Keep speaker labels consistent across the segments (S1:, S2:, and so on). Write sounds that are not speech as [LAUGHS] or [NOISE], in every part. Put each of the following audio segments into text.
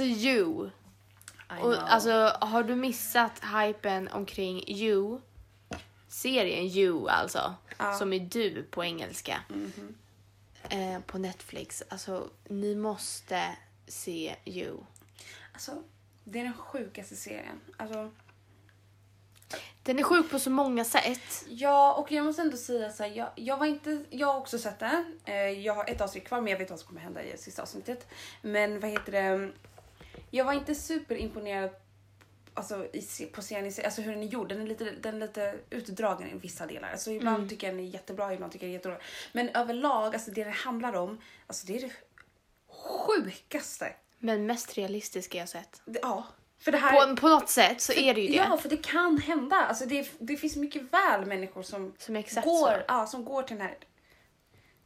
S1: alltså you. Och, alltså har du missat hypen omkring you? Serien you alltså.
S2: Ja.
S1: Som är du på engelska.
S2: Mhm.
S1: Eh, på Netflix. Alltså ni måste se you.
S2: Alltså, det är den sjukaste serien. Alltså,
S1: Den är sjuk på så många sätt.
S2: ja, och jag måste ändå säga så här, jag, jag var inte, jag har också sett den. Eh, jag har ett avsnitt kvar men jag vet vad som kommer hända i sista avsnittet. Men vad heter det? Jag var inte superimponerad alltså, i, på sig, alltså hur den är gjord. Den är lite, den är lite utdragen i vissa delar. Alltså, ibland tycker jag den är jättebra, ibland tycker jag den är jättedålig. Men överlag, alltså det det handlar om, alltså det är det sjukaste.
S1: Men mest realistiska jag sett.
S2: Det, ja. För det här...
S1: På, på något sätt så är det ju det.
S2: Ja, för det kan hända. Alltså det, det finns mycket väl människor som,
S1: Som
S2: går,
S1: så.
S2: ja, som går till den här...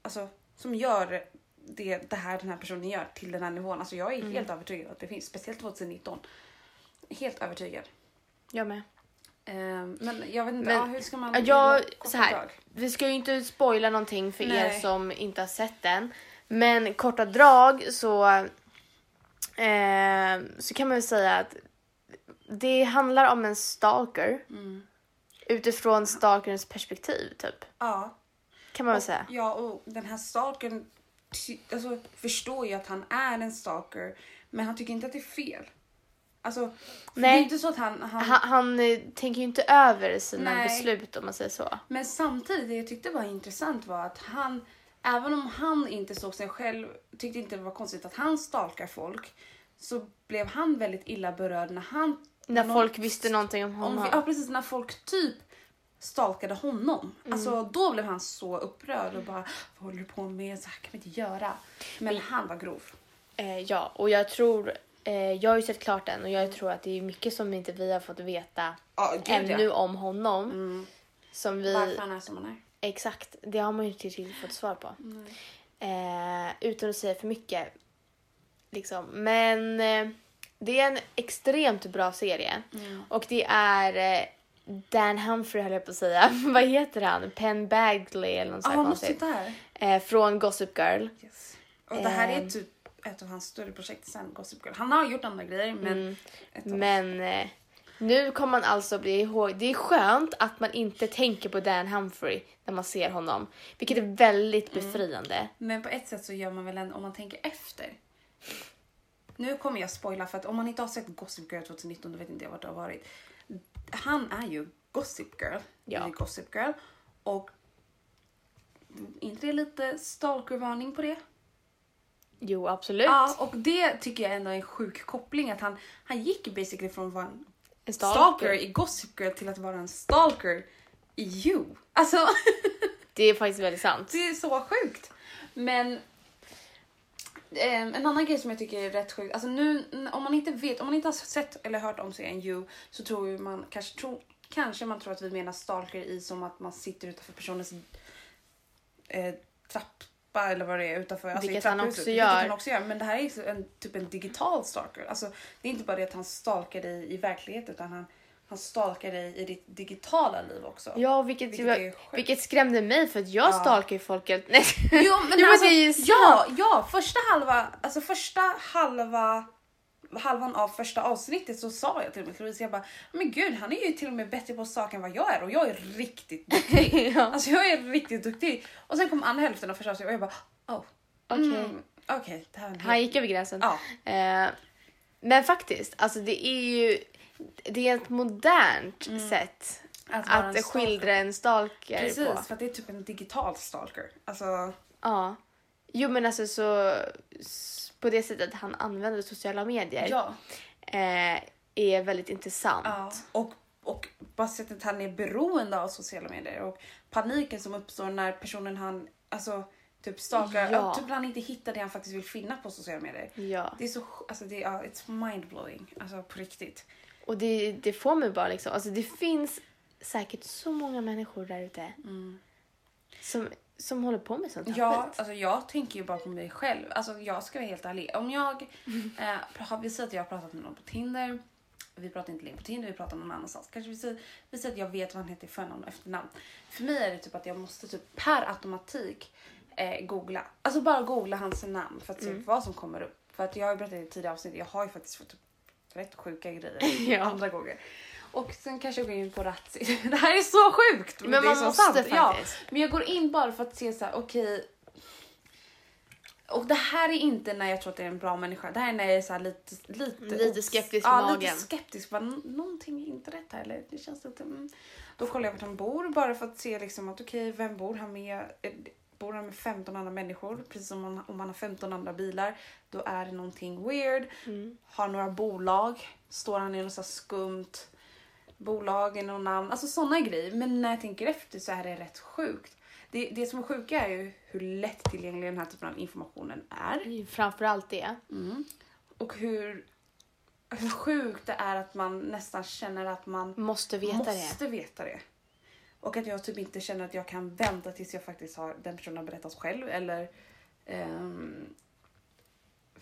S2: Alltså, som gör det, det här den här personen gör till den här nivån. Alltså jag är
S1: Mm.
S2: helt övertygad att det finns, speciellt 2019. Helt övertygad.
S1: Jag med.
S2: Ehm, men jag vet inte,
S1: Men,
S2: ja, hur ska man...
S1: Ja, Jag, så här,
S2: drag?
S1: vi ska ju inte spoila någonting för er
S2: Nej.
S1: som inte har sett den. Men korta drag så, eh, så kan man väl säga att det handlar om en stalker
S2: Mm.
S1: utifrån stalkerns perspektiv typ.
S2: Ja.
S1: Kan man väl säga.
S2: Ja, och den här stalkern alltså, förstår ju att han är en stalker, men han tycker inte att det är fel. Alltså, det är inte så att han... han,
S1: Han, han eh, tänker ju inte över sina
S2: Nej.
S1: beslut om man säger så.
S2: Men samtidigt, det jag tyckte var intressant var att han, även om han inte såg sig själv, tyckte inte det var konstigt att han stalkar folk, så blev han väldigt illa berörd när han...
S1: När
S2: någon-
S1: folk visste någonting om
S2: om,
S1: honom.
S2: Ja, precis. När folk typ stalkade honom.
S1: Mm.
S2: Alltså, då blev han så upprörd och bara vad håller du på med? Så här kan vi inte göra. Men han var grov.
S1: Eh, ja, och jag tror... Eh, jag har ju sett klart den och jag tror att det är mycket som inte vi har fått veta
S2: gud,
S1: ännu
S2: ja.
S1: om honom.
S2: Mm.
S1: Som vi...
S2: Varför han är som han är.
S1: Exakt, det har man ju inte riktigt fått svar på. Eh, utan att säga för mycket. Liksom. Men eh, det är en extremt bra serie.
S2: Mm.
S1: Och det är eh, Dan Humphrey höll jag på att säga. [LAUGHS] Vad heter han? Penn Badgley eller något sånt
S2: ah,
S1: konstigt.
S2: måste där.
S1: Eh, från Gossip Girl.
S2: Yes. Och det här är
S1: Ehm.
S2: typ ett av hans större projekt sen Gossip Girl. Han har gjort andra grejer men...
S1: Mm. Men eh, nu kommer man alltså bli ihåg. Det är skönt att man inte tänker på Dan Humphrey när man ser honom. Vilket är väldigt
S2: Mm.
S1: befriande.
S2: Men på ett sätt så gör man väl ändå om man tänker efter. Nu kommer jag spoila för att om man inte har sett Gossip Girl 2019 då vet inte jag vart det har varit. Han är ju Gossip Girl
S1: Ja.
S2: Gossip Girl och inte det lite stalkervarning på det?
S1: Jo, absolut.
S2: Ja, och det tycker jag ändå är en sjuk koppling att han, han gick basically från att vara en
S1: En
S2: stalker i Gossip Girl till att vara en stalker i You. Alltså, [LAUGHS]
S1: Det är faktiskt väldigt sant.
S2: det är så sjukt. Men en annan grej som jag tycker är rätt sjukt, alltså nu om man inte vet, om man inte har sett eller hört om serien You så tror man kanske, tror, kanske man tror att vi menar stalker i som att man sitter utanför personens eh, trappa eller vad det är utanför. Alltså
S1: Vilket
S2: i
S1: han också
S2: vilket
S1: gör.
S2: han också gör. Men det här är en, typ en digital stalker. Alltså, det är inte bara det att han stalkar dig i verkligheten utan han, han stalkar dig i ditt digitala liv också.
S1: Ja, vilket,
S2: Vilket sjukt.
S1: vilket skrämde mig för att jag
S2: Ja.
S1: stalkar ju folk helt... Nej.
S2: Jo [LAUGHS] men,
S1: Jo,
S2: alltså, ja, ja, första halva, alltså första halva halvan av första avsnittet så sa jag till och med till Louise, jag bara, men gud han är ju till och med bättre på saker än vad jag är och jag är riktigt duktig. [LAUGHS]
S1: ja.
S2: Alltså jag är riktigt duktig. Och sen kom andra hälften av första avsnittet och jag bara, oh,
S1: Okej.
S2: mm, här är en
S1: Han gick över gränsen.
S2: Ja.
S1: Eh, men faktiskt, alltså det är ju... Det är ett modernt sätt
S2: Att en
S1: att
S2: stalker.
S1: skildra en stalker
S2: Precis,
S1: på.
S2: för att det är typ en digital stalker. Alltså,
S1: Ja. Jo men alltså så... På det sättet han använder sociala medier
S2: ja.
S1: eh, är väldigt intressant.
S2: Ja, och, och bara sättet han är beroende av sociala medier och paniken som uppstår när personen han alltså, typ stalkar,
S1: Ja.
S2: typ han inte hittar det han faktiskt vill finna på sociala medier.
S1: Ja.
S2: Det är så, alltså det är, it's mindblowing, alltså på riktigt.
S1: Och det, det får mig bara liksom... Alltså det finns säkert så många människor där ute som, som håller på med sånt här
S2: Ja,
S1: skit.
S2: alltså jag tänker ju bara på mig själv. Alltså jag ska vara helt ärlig. Om jag, [LAUGHS] eh, har vi säger att jag har pratat med någon på Tinder vi pratar inte längre på Tinder, vi pratar någon annanstans. Kanske vi säger, vi säger att jag vet vad han heter i förnamn och efternamn. För mig är det typ att jag måste typ per automatik eh, googla. Alltså bara googla hans namn för att se vad som kommer upp. För att jag har ju berättat i tidigare avsnitt, jag har ju faktiskt fått upp rätt sjuka grejer [LAUGHS]
S1: Ja.
S2: andra gånger. Och sen kanske jag går in på Ratsi. [LAUGHS] Det här är så sjukt!
S1: Men
S2: det är
S1: man
S2: så
S1: måste
S2: sant. Ja,
S1: faktiskt.
S2: men jag går in bara för att se så här, okej. Och det här är inte när jag tror att det är en bra människa. Det här är när jag är så här lite, lite,
S1: Lite skeptisk i
S2: ja,
S1: magen.
S2: lite skeptisk. Bara, "N- någonting är inte rätt här. Eller det känns lite... Mm. Då kollar jag vart han bor bara för att se liksom att okej, vem bor han med? Bor han med 15 andra människor? Precis som om, om han har 15 andra bilar. Då är det någonting weird.
S1: Mm.
S2: Har några bolag. Står han i något så skumt bolag, i något namn. Alltså sådana grejer. Men när jag tänker efter så är det rätt sjukt. Det, det som är sjuka är ju hur lättillgänglig den här typen av informationen är.
S1: Det Framförallt det.
S2: Och hur, hur sjukt det är att man nästan känner att man
S1: Måste veta det.
S2: måste veta det. Och att jag typ inte känner att jag kan vänta tills jag faktiskt har den personen har berättat själv eller ehm,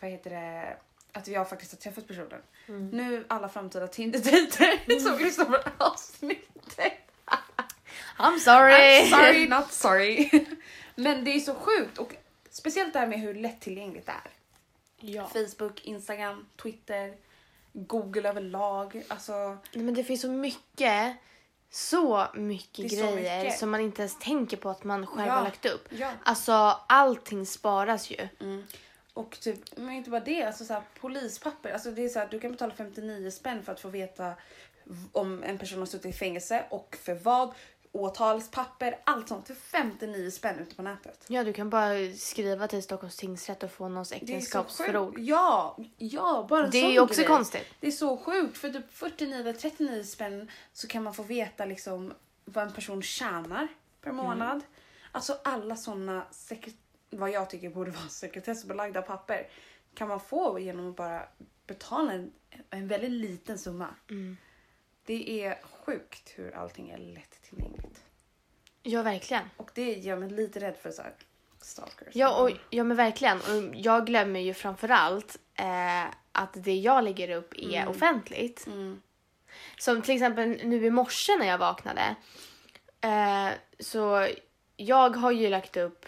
S2: vad heter det att jag faktiskt har träffat personen.
S1: Mm.
S2: Nu alla framtida Tinder-dejter [LAUGHS] som lyssnar på avsnittet.
S1: I'm sorry!
S2: I'm sorry, not sorry. [LAUGHS] Men det är så sjukt och speciellt det här med hur lättillgängligt det är.
S1: Ja.
S2: Facebook, Instagram, Twitter, Google överlag. Alltså,
S1: Nej, Men det finns så mycket, så mycket
S2: så
S1: grejer
S2: mycket.
S1: som man inte ens tänker på att man själv
S2: Ja.
S1: har lagt upp.
S2: ja.
S1: Alltså allting sparas ju.
S2: Och typ, men inte bara det, alltså så här, polispapper. Alltså det är så här, du kan betala 59 spänn för att få veta om en person har suttit i fängelse och för vad. Åtalspapper, allt sånt för 59 spänn ute på nätet.
S1: Ja, du kan bara skriva till Stockholms tingsrätt och få någons äktenskapsförord.
S2: Ja, ja, bara en
S1: Det är ju också
S2: grej.
S1: konstigt.
S2: Det är så sjukt. För typ 49 eller 39 spänn så kan man få veta liksom vad en person tjänar per
S1: Mm.
S2: månad. Alltså alla sekret- vad jag tycker borde [LAUGHS] vara sekretessbelagda papper kan man få genom att bara betala en, en väldigt liten summa.
S1: Mm.
S2: Det är sjukt hur allting är lättillgängligt.
S1: Ja, verkligen.
S2: Och det gör mig lite rädd för så här stalkers.
S1: Ja, och, ja men verkligen. Och jag glömmer ju framförallt eh, att det jag lägger upp är offentligt.
S2: Mm.
S1: Som till exempel nu i morse när jag vaknade. Eh, så jag har ju lagt upp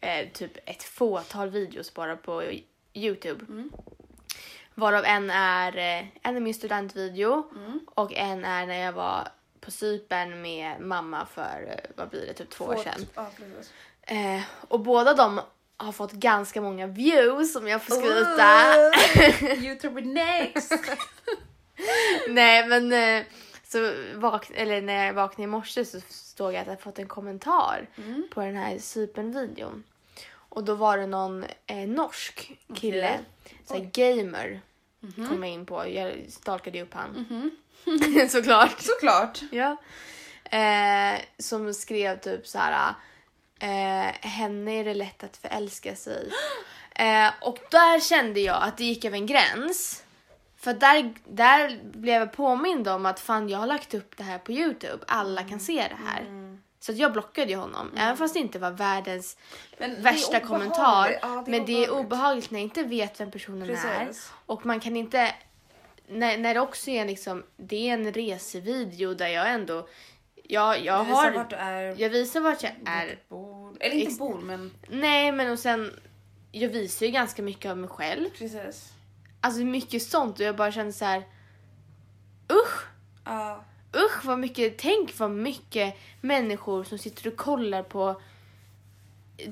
S1: eh, typ ett fåtal videos bara på Youtube.
S2: Mm.
S1: Varav en är, eh, en är min studentvideo
S2: Mm.
S1: och en är när jag var på Cypern med mamma för, eh, vad blir det, typ två år
S2: Fåt-
S1: sedan.
S2: Ja.
S1: Eh, och båda de har fått ganska många views om jag får skryta.
S2: Oh, [LAUGHS] Youtube next! [LAUGHS]
S1: Nej men eh, så vakn eller när jag vaknade i morse så såg jag att jag fått en kommentar
S2: Mm.
S1: på den här Cypern-videon. Och då var det någon eh, norsk kille, så här gamer, kom jag in på. Jag stalkade ju upp han. [LAUGHS] Såklart.
S2: Såklart.
S1: Ja. Eh, som skrev typ så här. Eh, henne är det lätt att förälska sig. [GASPS] Eh, och där kände jag att det gick över en gräns. För där, där blev jag påmind om att fan jag har lagt upp det här på Youtube. Alla kan se det här. Så jag blockade ju honom. Även fast det inte var världens
S2: Men det är
S1: värsta kommentar.
S2: Ja,
S1: men det är obehagligt när jag inte vet vem personen är.
S2: Precis.
S1: Och man kan inte... När, när det också är liksom, det är en resevideo där jag ändå... Jag, jag
S2: Du visar
S1: har...
S2: vart du är,
S1: Jag visar vart jag
S2: är.
S1: är.
S2: bor. Eller inte bor, men
S1: Nej men och sen... Jag visar ju ganska mycket av mig själv.
S2: precis.
S1: Alltså mycket sånt och jag bara känner så här. Usch!
S2: Ja,
S1: Usch vad mycket, tänk vad mycket människor som sitter och kollar på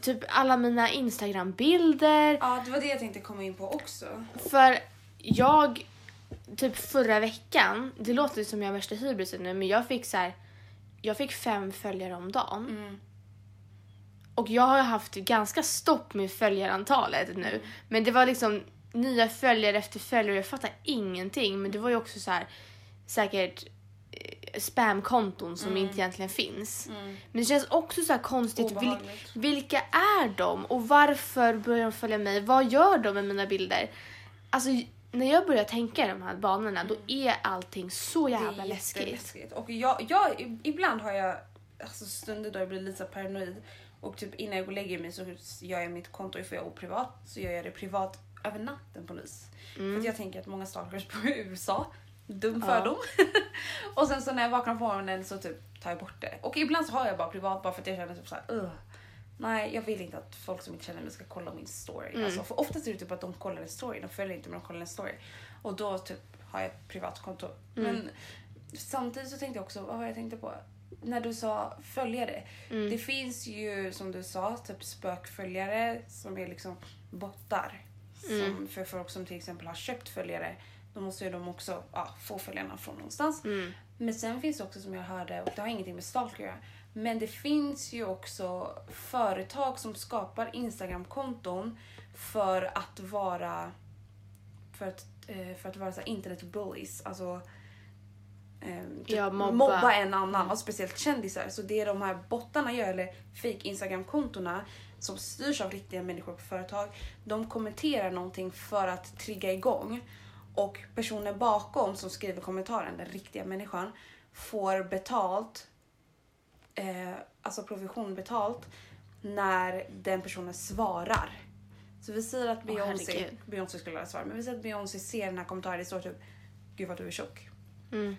S1: typ alla mina Instagram-bilder.
S2: ja, det var det jag tänkte komma in på också.
S1: För jag, typ förra veckan, det låter som jag har värsta hybrisen nu, men jag fick så här, jag fick fem följare om dagen.
S2: Mm.
S1: Och jag har haft ganska stopp med följarantalet nu. Men det var liksom nya följare efter följare, jag fattar ingenting. Men det var ju också så här säkert spamkonton som inte egentligen finns.
S2: Mm.
S1: Men det känns också så konstigt. Vil, vilka är de och varför börjar de följa mig? Vad gör de med mina bilder? Alltså när jag börjar tänka i de här banorna då är allting så jävla läskigt.
S2: Och jag, jag, ibland har jag alltså, stunder då jag blir lite paranoid. Och typ innan jag går och lägger mig så gör jag mitt konto, för jag är oprivat, så gör jag det privat över natten på NIS. För att jag tänker att många stalkers på USA Dum
S1: Ja.
S2: fördom. [LAUGHS] och sen så när jag vaknar på morgonen så typ tar jag bort det. Och ibland så har jag bara privat bara för att jag känner typ såhär, Ugh. Nej, jag vill inte att folk som inte känner mig ska kolla min story.
S1: Mm.
S2: Alltså, för oftast är det typ att de kollar en story, de följer inte men de kollar en story. Och då typ har jag ett privat konto.
S1: Mm.
S2: Men samtidigt så tänkte jag också, vad var jag tänkte på? När du sa följare.
S1: Mm.
S2: Det finns ju som du sa, typ spökföljare som är liksom bottar.
S1: Mm.
S2: Som för folk som till exempel har köpt följare, då måste ju de också ja, få följarna från någonstans.
S1: Mm.
S2: Men sen finns det också som jag hörde, och det har ingenting med stalker att göra, men det finns ju också företag som skapar Instagram-konton för att vara för att, eh, för att vara så här internet bullies. Alltså typ
S1: Ja, mobba.
S2: mobba. en annan, och speciellt kändisar. Så det de här bottarna gör, eller fake Instagram-kontona som styrs av riktiga människor på företag, de kommenterar någonting för att trigga igång. Och personen bakom som skriver kommentaren, den riktiga människan, får betalt, eh, alltså provision betalt, när den personen svarar. Så vi säger att Beyoncé,
S1: herregud.
S2: Beyoncé skulle svara, men vi säger att Beyoncé ser den här kommentaren, det står typ Gud vad du är tjock.
S1: Mm.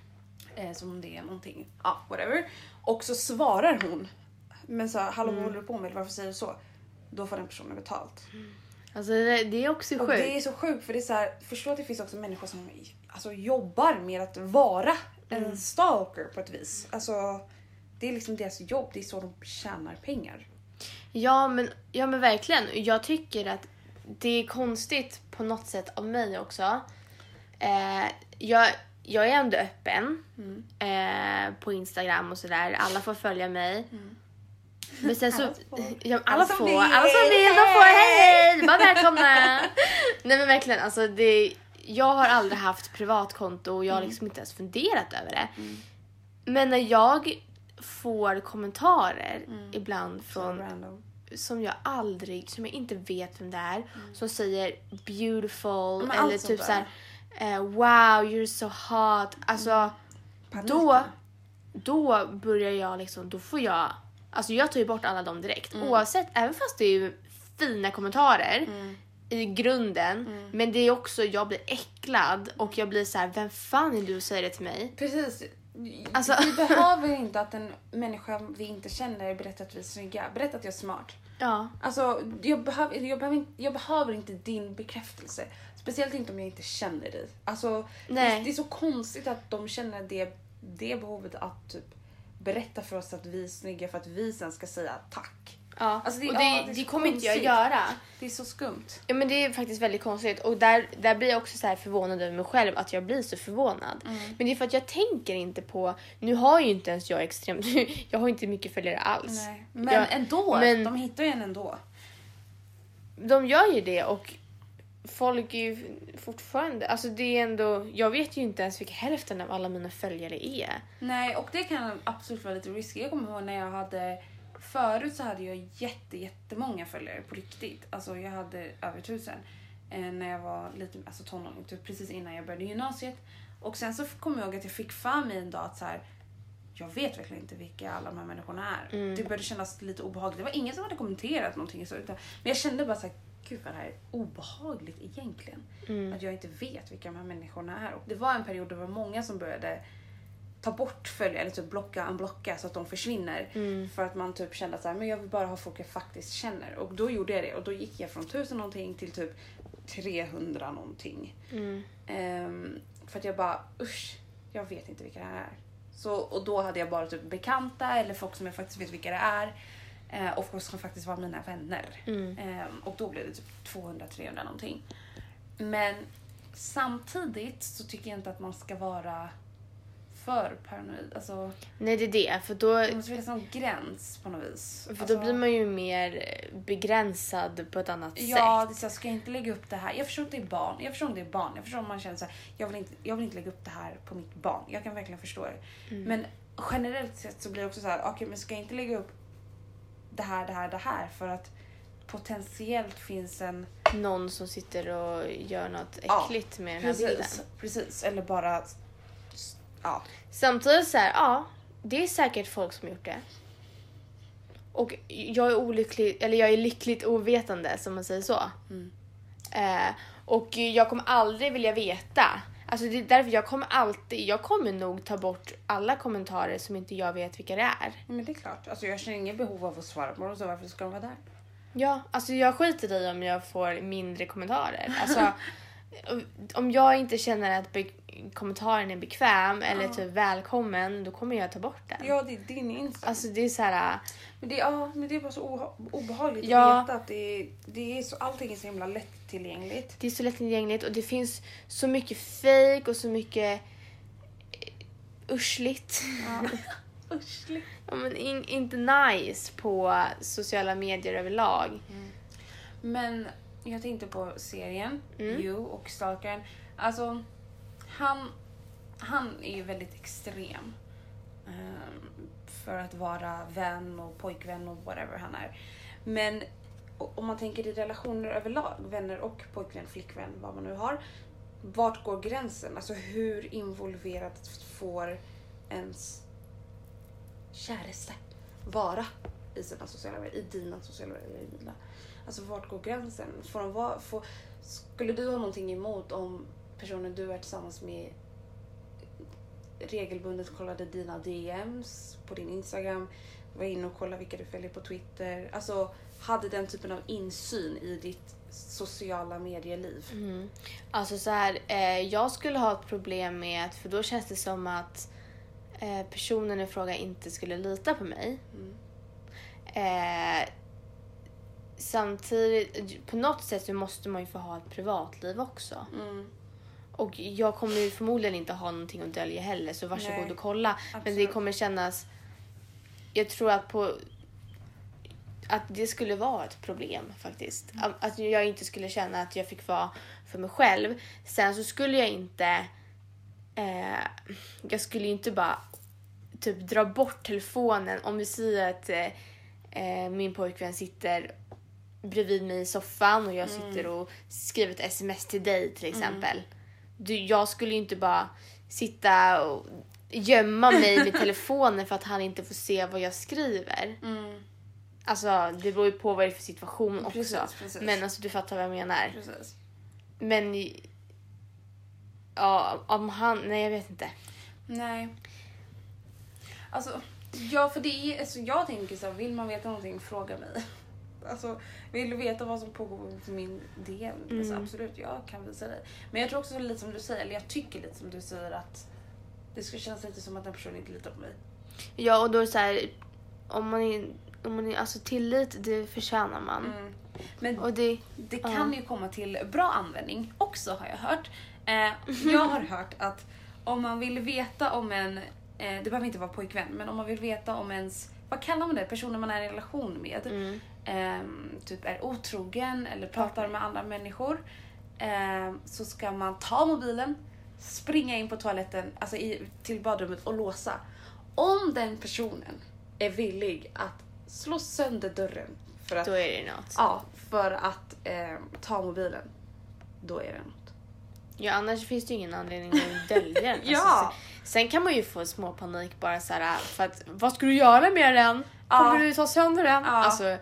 S2: Eh, som om det är någonting, ja whatever. Och så svarar hon. Men så hallå
S1: Mm.
S2: vad håller du på med? Varför säger du så? Då får den personen betalt.
S1: Alltså det, det är också
S2: Och
S1: sjukt.
S2: det är så sjukt för det är så här, förstå att det finns också människor som alltså, jobbar med att vara
S1: Mm.
S2: en stalker på ett vis. Alltså, det är liksom deras jobb, det är så de tjänar pengar.
S1: Ja men, ja men verkligen. Jag tycker att det är konstigt på något sätt av mig också. Eh, jag, jag är ändå öppen
S2: Mm.
S1: eh, på Instagram och sådär. Alla får följa mig. Men sen så...
S2: Alla.
S1: Ja, alla,
S2: Alla
S1: får.
S2: vill.
S1: Alla som vill, de får. Hej, hej! Bara välkomna! [LAUGHS] Nej men verkligen, alltså det... Jag har aldrig haft privatkonto och jag har liksom inte ens funderat över det. Men när jag får kommentarer ibland
S2: Så
S1: från som jag aldrig, som jag inte vet vem det är, som säger beautiful
S2: Men
S1: eller typ såhär eh, wow you're so hot. Alltså
S2: Paniken.
S1: då, då börjar jag liksom, då får jag, alltså jag tar ju bort alla dem direkt. Oavsett, även fast det är fina kommentarer i grunden. Men det är också, jag blir äcklad och jag blir så här: vem fan är du och säger det till mig?
S2: Precis.
S1: Alltså-
S2: Vi behöver inte att en människa vi inte känner berättar att vi är snygga. Berätta att jag är smart.
S1: Ja.
S2: Alltså, jag behöver, jag, behöver inte, jag behöver inte din bekräftelse. Speciellt inte om jag inte känner dig. Alltså, det, det är så konstigt att de känner det, det behovet att typ berätta för oss att vi är snygga för att vi sen ska säga tack.
S1: ja.
S2: Alltså, det-
S1: och det,
S2: ja, det
S1: det kommer inte jag göra.
S2: Det är så skumt.
S1: Ja men det är faktiskt väldigt konstigt och där, där blir jag också så här förvånad över mig själv att jag blir så förvånad. Men det är för att jag tänker inte på, nu har ju inte ens jag extremt, [LAUGHS] jag har inte mycket följare alls.
S2: Nej. Men
S1: Ja,
S2: ändå,
S1: men-
S2: de hittar ju en ändå.
S1: De gör ju det och folk är ju fortfarande, alltså det är ändå, jag vet ju inte ens vilka hälften av alla mina följare är.
S2: Nej, och det kan absolut vara lite risky. Jag kommer ihåg när jag hade... Förut så hade jag jätte, jättemånga följare på riktigt. Alltså jag hade över tusen. Eh, när jag var lite alltså tonåring, typ precis innan jag började gymnasiet. Och sen så kommer jag ihåg att jag fick för mig en dag att så här, jag vet verkligen inte vilka alla de här människorna är.
S1: Mm.
S2: Det började kännas lite obehagligt. Det var ingen som hade kommenterat någonting. Så, utan, men jag kände bara så här, gud vad det här är obehagligt egentligen.
S1: Mm.
S2: Att jag inte vet vilka de här människorna är. Och det var en period där det var många som började ta bort följare eller typ blocka, unblocka så att de försvinner.
S1: Mm.
S2: För att man typ kände att så här, men jag vill bara ha folk jag faktiskt känner. Och då gjorde jag det och då gick jag från 1000 någonting till typ 300 någonting.
S1: Mm.
S2: Ehm, för att jag bara usch, jag vet inte vilka det här är. Så, och då hade jag bara typ bekanta eller folk som jag faktiskt vet vilka det är. Eh, och folk som faktiskt var mina vänner.
S1: Mm.
S2: Ehm, och då blev det typ 200-300 någonting. Men samtidigt så tycker jag inte att man ska vara för paranoid. Alltså,
S1: Nej det är det, för då,
S2: det måste finnas någon gräns på något vis.
S1: för
S2: alltså,
S1: då blir man ju mer begränsad på ett annat
S2: Ja, det är
S1: sätt.
S2: så här, ska jag inte lägga upp det här? Jag förstår att det är barn. Jag förstår om det är barn. Jag förstår om man känner så här, jag vill inte, jag vill inte lägga upp det här på mitt barn. Jag kan verkligen förstå det.
S1: Mm.
S2: Men generellt sett så blir det också så här, okej men ska jag inte lägga upp det här, det här, det här för att potentiellt finns en...
S1: Någon som sitter och gör något
S2: Ja,
S1: äckligt med den här bilden.
S2: Precis, precis. Eller bara... Ja.
S1: Samtidigt så här, ja, det är säkert folk som gjort det. Och jag är olycklig, eller jag är lyckligt ovetande som man säger så.
S2: Mm.
S1: Eh, och jag kommer aldrig vilja veta. Alltså det är därför jag kommer alltid, jag kommer nog ta bort alla kommentarer som inte jag vet vilka det är.
S2: Men det är klart. Alltså jag känner inget behov av att svara på dem så varför ska de vara där?
S1: Ja, alltså jag skiter i om jag får mindre kommentarer. Alltså [LAUGHS] om jag inte känner att kommentaren är bekväm eller
S2: Ja.
S1: typ välkommen, då kommer jag ta bort den.
S2: Ja, det är din Insta.
S1: Alltså det är så här,
S2: Men det, ja, men det är bara så obehagligt
S1: Ja.
S2: att veta att det är, det är så, allting är så himla lättillgängligt.
S1: det är så lättillgängligt och det finns så mycket fake och så mycket eh, uschligt.
S2: Ja. [LAUGHS] [LAUGHS] Usch.
S1: Ja, men in, inte nice på sociala medier överlag.
S2: Men jag tänkte på serien,
S1: Mm.
S2: You och Stalkern. Alltså, han, han är ju väldigt extrem. Ehm, för att vara vän och pojkvän och whatever han är. Men om man tänker i relationer överlag, vänner och pojkvän, flickvän, vad man nu har. Vart går gränsen? Alltså hur involverat får ens käraste vara i sina sociala medier, i dina sociala medier, i mina. Alltså vart går gränsen? Får de vara, får, skulle du ha någonting emot om personen du är tillsammans med regelbundet kollade dina DMs på din Instagram, var inne och kollade vilka du följer på Twitter, alltså hade den typen av insyn i ditt sociala medieliv?
S1: Mm. Alltså så här, eh, jag skulle ha ett problem med att, för då känns det som att eh, personen i fråga inte skulle lita på mig.
S2: Mm.
S1: Eh, samtidigt, på något sätt så måste man ju få ha ett privatliv också.
S2: Mm.
S1: Och jag kommer ju förmodligen inte ha någonting att dölja heller så varsågod
S2: Nej,
S1: och kolla. Men det
S2: absolut.
S1: kommer kännas... Jag tror att på... Att det skulle vara ett problem faktiskt.
S2: Mm.
S1: Att- jag inte skulle känna att jag fick vara för mig själv. Sen så skulle jag inte... Eh, jag skulle ju inte bara typ dra bort telefonen om vi säger att eh, eh, min pojkvän sitter bredvid mig i soffan och jag sitter och skriver ett sms till dig till exempel. Du, jag skulle ju inte bara sitta och gömma mig med [LAUGHS] telefonen för att han inte får se vad jag skriver.
S2: Mm.
S1: Alltså det beror ju på vad det är för situation också.
S2: Precis, precis.
S1: Men alltså du fattar vad jag menar.
S2: Precis.
S1: Men ja, om han, nej jag vet inte.
S2: Nej. Alltså, ja för det är, alltså jag tänker så vill man veta någonting, fråga mig. Alltså, vill du veta vad som pågår på min DM? Alltså,
S1: Mm.
S2: absolut, jag kan visa dig. Men jag tror också lite som du säger, eller jag tycker lite som du säger att det skulle kännas lite som att den personen inte litar på mig.
S1: Ja och då är det så här, om man är, om man är, alltså tillit det förtjänar man.
S2: Mm. Men
S1: Och det,
S2: det
S1: Ja.
S2: kan ju komma till bra användning också har jag hört. Eh, [LAUGHS] jag har hört att om man vill veta om en, eh, det behöver inte vara pojkvän, men om man vill veta om ens, vad kallar man det, personer man är i relation med,
S1: mm,
S2: ehm, typ är otrogen eller pratar med andra människor, ehm, så ska man ta mobilen, springa in på toaletten, alltså i, till badrummet och låsa. Om den personen är villig att slå sönder dörren för att
S1: då är det något.
S2: Ja, för att eh, ta mobilen. Då är det något.
S1: Ja annars finns det ju ingen anledning att [LAUGHS] dölja den.
S2: Ja.
S1: Alltså, sen, sen kan man ju få små panik bara så här för att vad ska du göra med den?
S2: Ja.
S1: Kommer du ta sönder den?
S2: Ja.
S1: Alltså,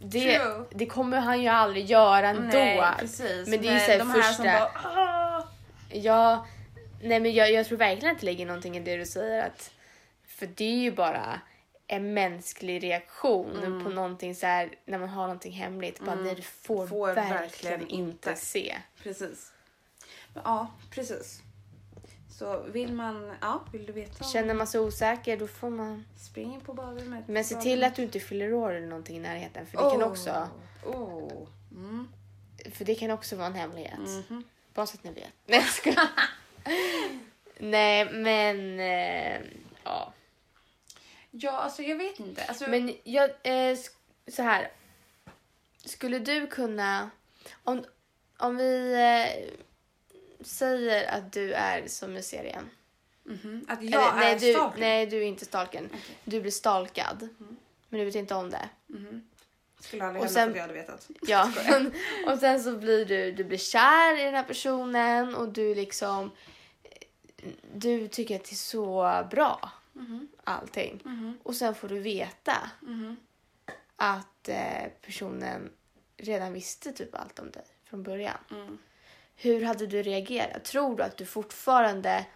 S1: det,
S2: True.
S1: det kommer han ju aldrig göra ändå.
S2: Nej, precis.
S1: Men det är ju så här
S2: de här
S1: första-
S2: som bara... "Ah."
S1: Ja, nej men jag, jag tror verkligen att det ligger någonting i det du säger. Att, för det är ju bara en mänsklig reaktion
S2: Mm.
S1: på någonting så här när man har någonting hemligt. Bara nej, du får,
S2: Får
S1: verkligen,
S2: verkligen
S1: inte
S2: inte.
S1: se.
S2: Precis. Men, ja, precis. Så vill man... Ja, vill du veta? om-
S1: Känner man sig osäker då får man...
S2: Spring in på badrummet.
S1: Men se till att du inte fyller år eller någonting i närheten. För det kan också,
S2: Oh. Mm.
S1: för det kan också vara en hemlighet.
S2: Mhm.
S1: Bara så att ni vet. Nej jag skojar. [LAUGHS] Nej men... Eh, ja.
S2: Ja, alltså jag vet inte. Alltså,
S1: Men jag, sk- så här. Skulle du kunna, om, om vi eh, säger att du är som i serien.
S2: mhm, Att jag
S1: Eller, nej,
S2: är
S1: du,
S2: stalker.
S1: nej, du är inte stalken.
S2: Okej.
S1: Du blir stalkad. Men du vet inte om det.
S2: Mhm. Skulle aldrig
S1: Och
S2: hända
S1: sen-
S2: att jag hade vetat. [LAUGHS]
S1: Ja. och sen så blir du, du blir kär i den här personen och du liksom, du tycker att det är så bra
S2: Mhm.
S1: allting.
S2: Mhm.
S1: Och sen får du veta
S2: Mhm.
S1: att eh, personen redan visste typ allt om dig från början. Hur hade du reagerat? Tror du att du fortfarande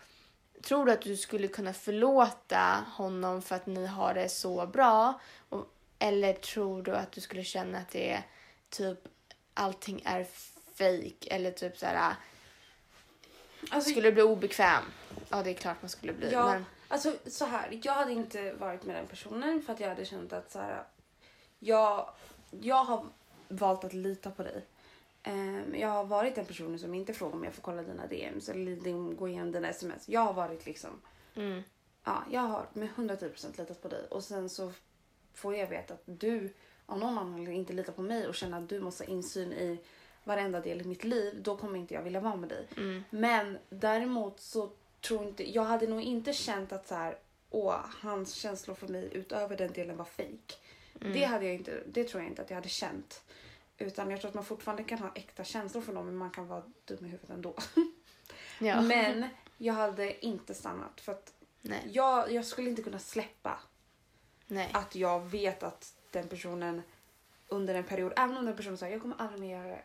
S1: Tror du att du skulle kunna förlåta honom för att ni har det så bra? Och, eller tror du att du skulle känna att det är typ allting är fake eller typ så här
S2: Alltså,
S1: skulle bli obekväm? Ja, det är klart man skulle bli.
S2: Ja,
S1: Men,
S2: alltså så här. Jag hade inte varit med den personen för att jag hade känt att så här, jag, jag har valt att lita på dig. Ehm, jag har varit den personen som inte frågar om jag får kolla dina DMs eller din- gå igenom dina sms. Jag har varit liksom,
S1: mm,
S2: ja, jag har med 110% litat på dig och sen så får jag veta att du av någon anledning inte litar på mig och känner att du måste ha insyn i varenda del i mitt liv, då kommer inte jag vilja vara med dig.
S1: mm,
S2: Men däremot så tror inte, jag hade nog inte känt att så här, åh, hans känslor för mig utöver den delen var fake.
S1: mm.
S2: Det hade jag inte, det tror jag inte att jag hade känt. Utan jag tror att man fortfarande kan ha äkta känslor för någon men man kan vara dum i huvudet ändå. [LAUGHS]
S1: ja.
S2: Men jag hade inte stannat för att
S1: Nej,
S2: jag, jag skulle inte kunna släppa
S1: nej.
S2: att jag vet att den personen under en period, även om den personen säger jag kommer aldrig mer göra det.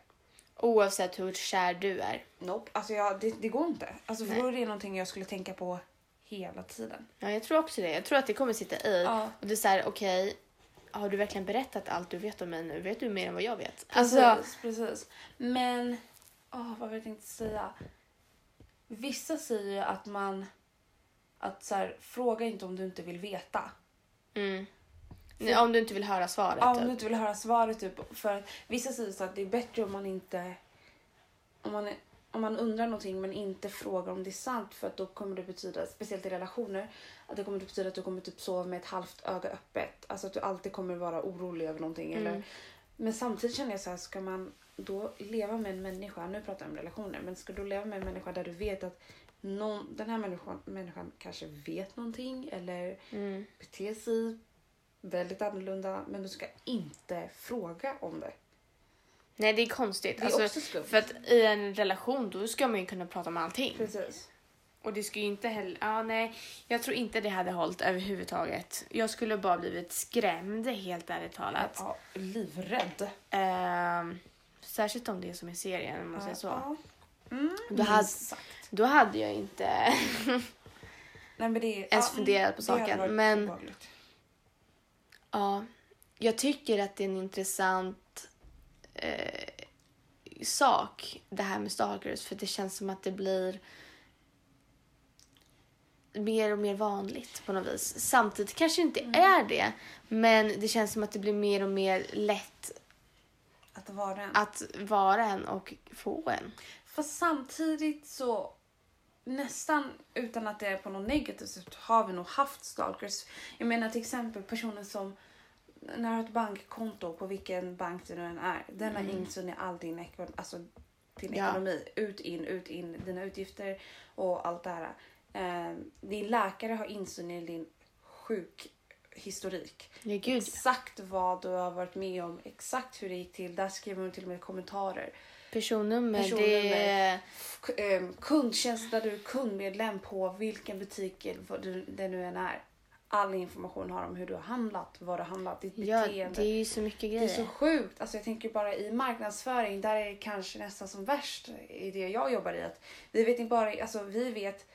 S1: Oavsett hur kär du är.
S2: Nope, alltså jag, det, det går inte. Alltså för
S1: Nej.
S2: då är det någonting jag skulle tänka på hela tiden.
S1: Ja, jag tror också det. Jag tror att det kommer sitta i.
S2: Ja.
S1: Och det är så här, okej, har du verkligen berättat allt du vet om mig nu? Vet du mer än vad jag vet?
S2: Precis,
S1: Alltså,
S2: precis. Men, åh, vad var det jag tänkte säga? Vissa säger ju att man, att så här, fråga inte om du inte vill veta.
S1: mm. Nej, om du inte vill höra svaret.
S2: Ja, om
S1: typ.
S2: du inte vill höra svaret typ. För vissa säger så att det är bättre om man inte, om man, om man undrar någonting men inte frågar om det är sant för att då kommer det betyda, speciellt i relationer, att det kommer det betyda att du kommer typ sova med ett halvt öga öppet. Alltså att du alltid kommer vara orolig över någonting.
S1: Mm.
S2: Eller, men samtidigt känner jag så här, ska man då leva med en människa, nu pratar jag om relationer, men ska du leva med en människa där du vet att någon, den här människan, människan kanske vet någonting eller
S1: Mm.
S2: beter sig väldigt annorlunda men du ska inte fråga om det.
S1: Nej, det är konstigt.
S2: Det är
S1: alltså,
S2: också skumt.
S1: för att i en relation då ska man ju kunna prata om allting.
S2: Precis.
S1: Och det ska ju inte heller... Ja, nej. Jag tror inte det hade hållit överhuvudtaget. Jag skulle bara blivit skrämd, helt ärligt talat.
S2: Ja, livrädd.
S1: Ehm, särskilt om det är som i serien, om man säger så.
S2: Ja. Mm,
S1: Då hade-. Då hade jag inte... [LAUGHS]
S2: Nej, men det
S1: ens funderat på saken, men-
S2: obehagligt.
S1: Ja, jag tycker att det är en intressant eh, sak det här med stalkers för det känns som att det blir mer och mer vanligt på något vis. Samtidigt kanske det inte är det, men det känns som att det blir mer och mer lätt
S2: Att vara en.
S1: att vara en och få en.
S2: Fast samtidigt så nästan utan att det är på något negativt sätt har vi nog haft stalkers. Jag menar till exempel personer som när du har ett bankkonto på vilken bank det nu än är. Den har insyn i all din, eko, alltså, din
S1: Ja.
S2: ekonomi. Ut, in, ut, in, dina utgifter och allt det här. Eh, din läkare har insyn i din sjukhistorik.
S1: Ja.
S2: Exakt vad du har varit med om, exakt hur det gick till. Där skriver hon till och med kommentarer.
S1: Personnummer,
S2: Personnummer.
S1: det...
S2: K- eh, kundtjänst där du är kundmedlem på vilken butik det nu än är. All information har om hur du har handlat, vad du har handlat, ditt
S1: Ja,
S2: beteende.
S1: det är ju så mycket
S2: Det är
S1: grejer.
S2: så sjukt. Alltså jag tänker bara i marknadsföring, där är det kanske nästan som värst i det jag jobbar i. Att vi vet inte bara, alltså vi vet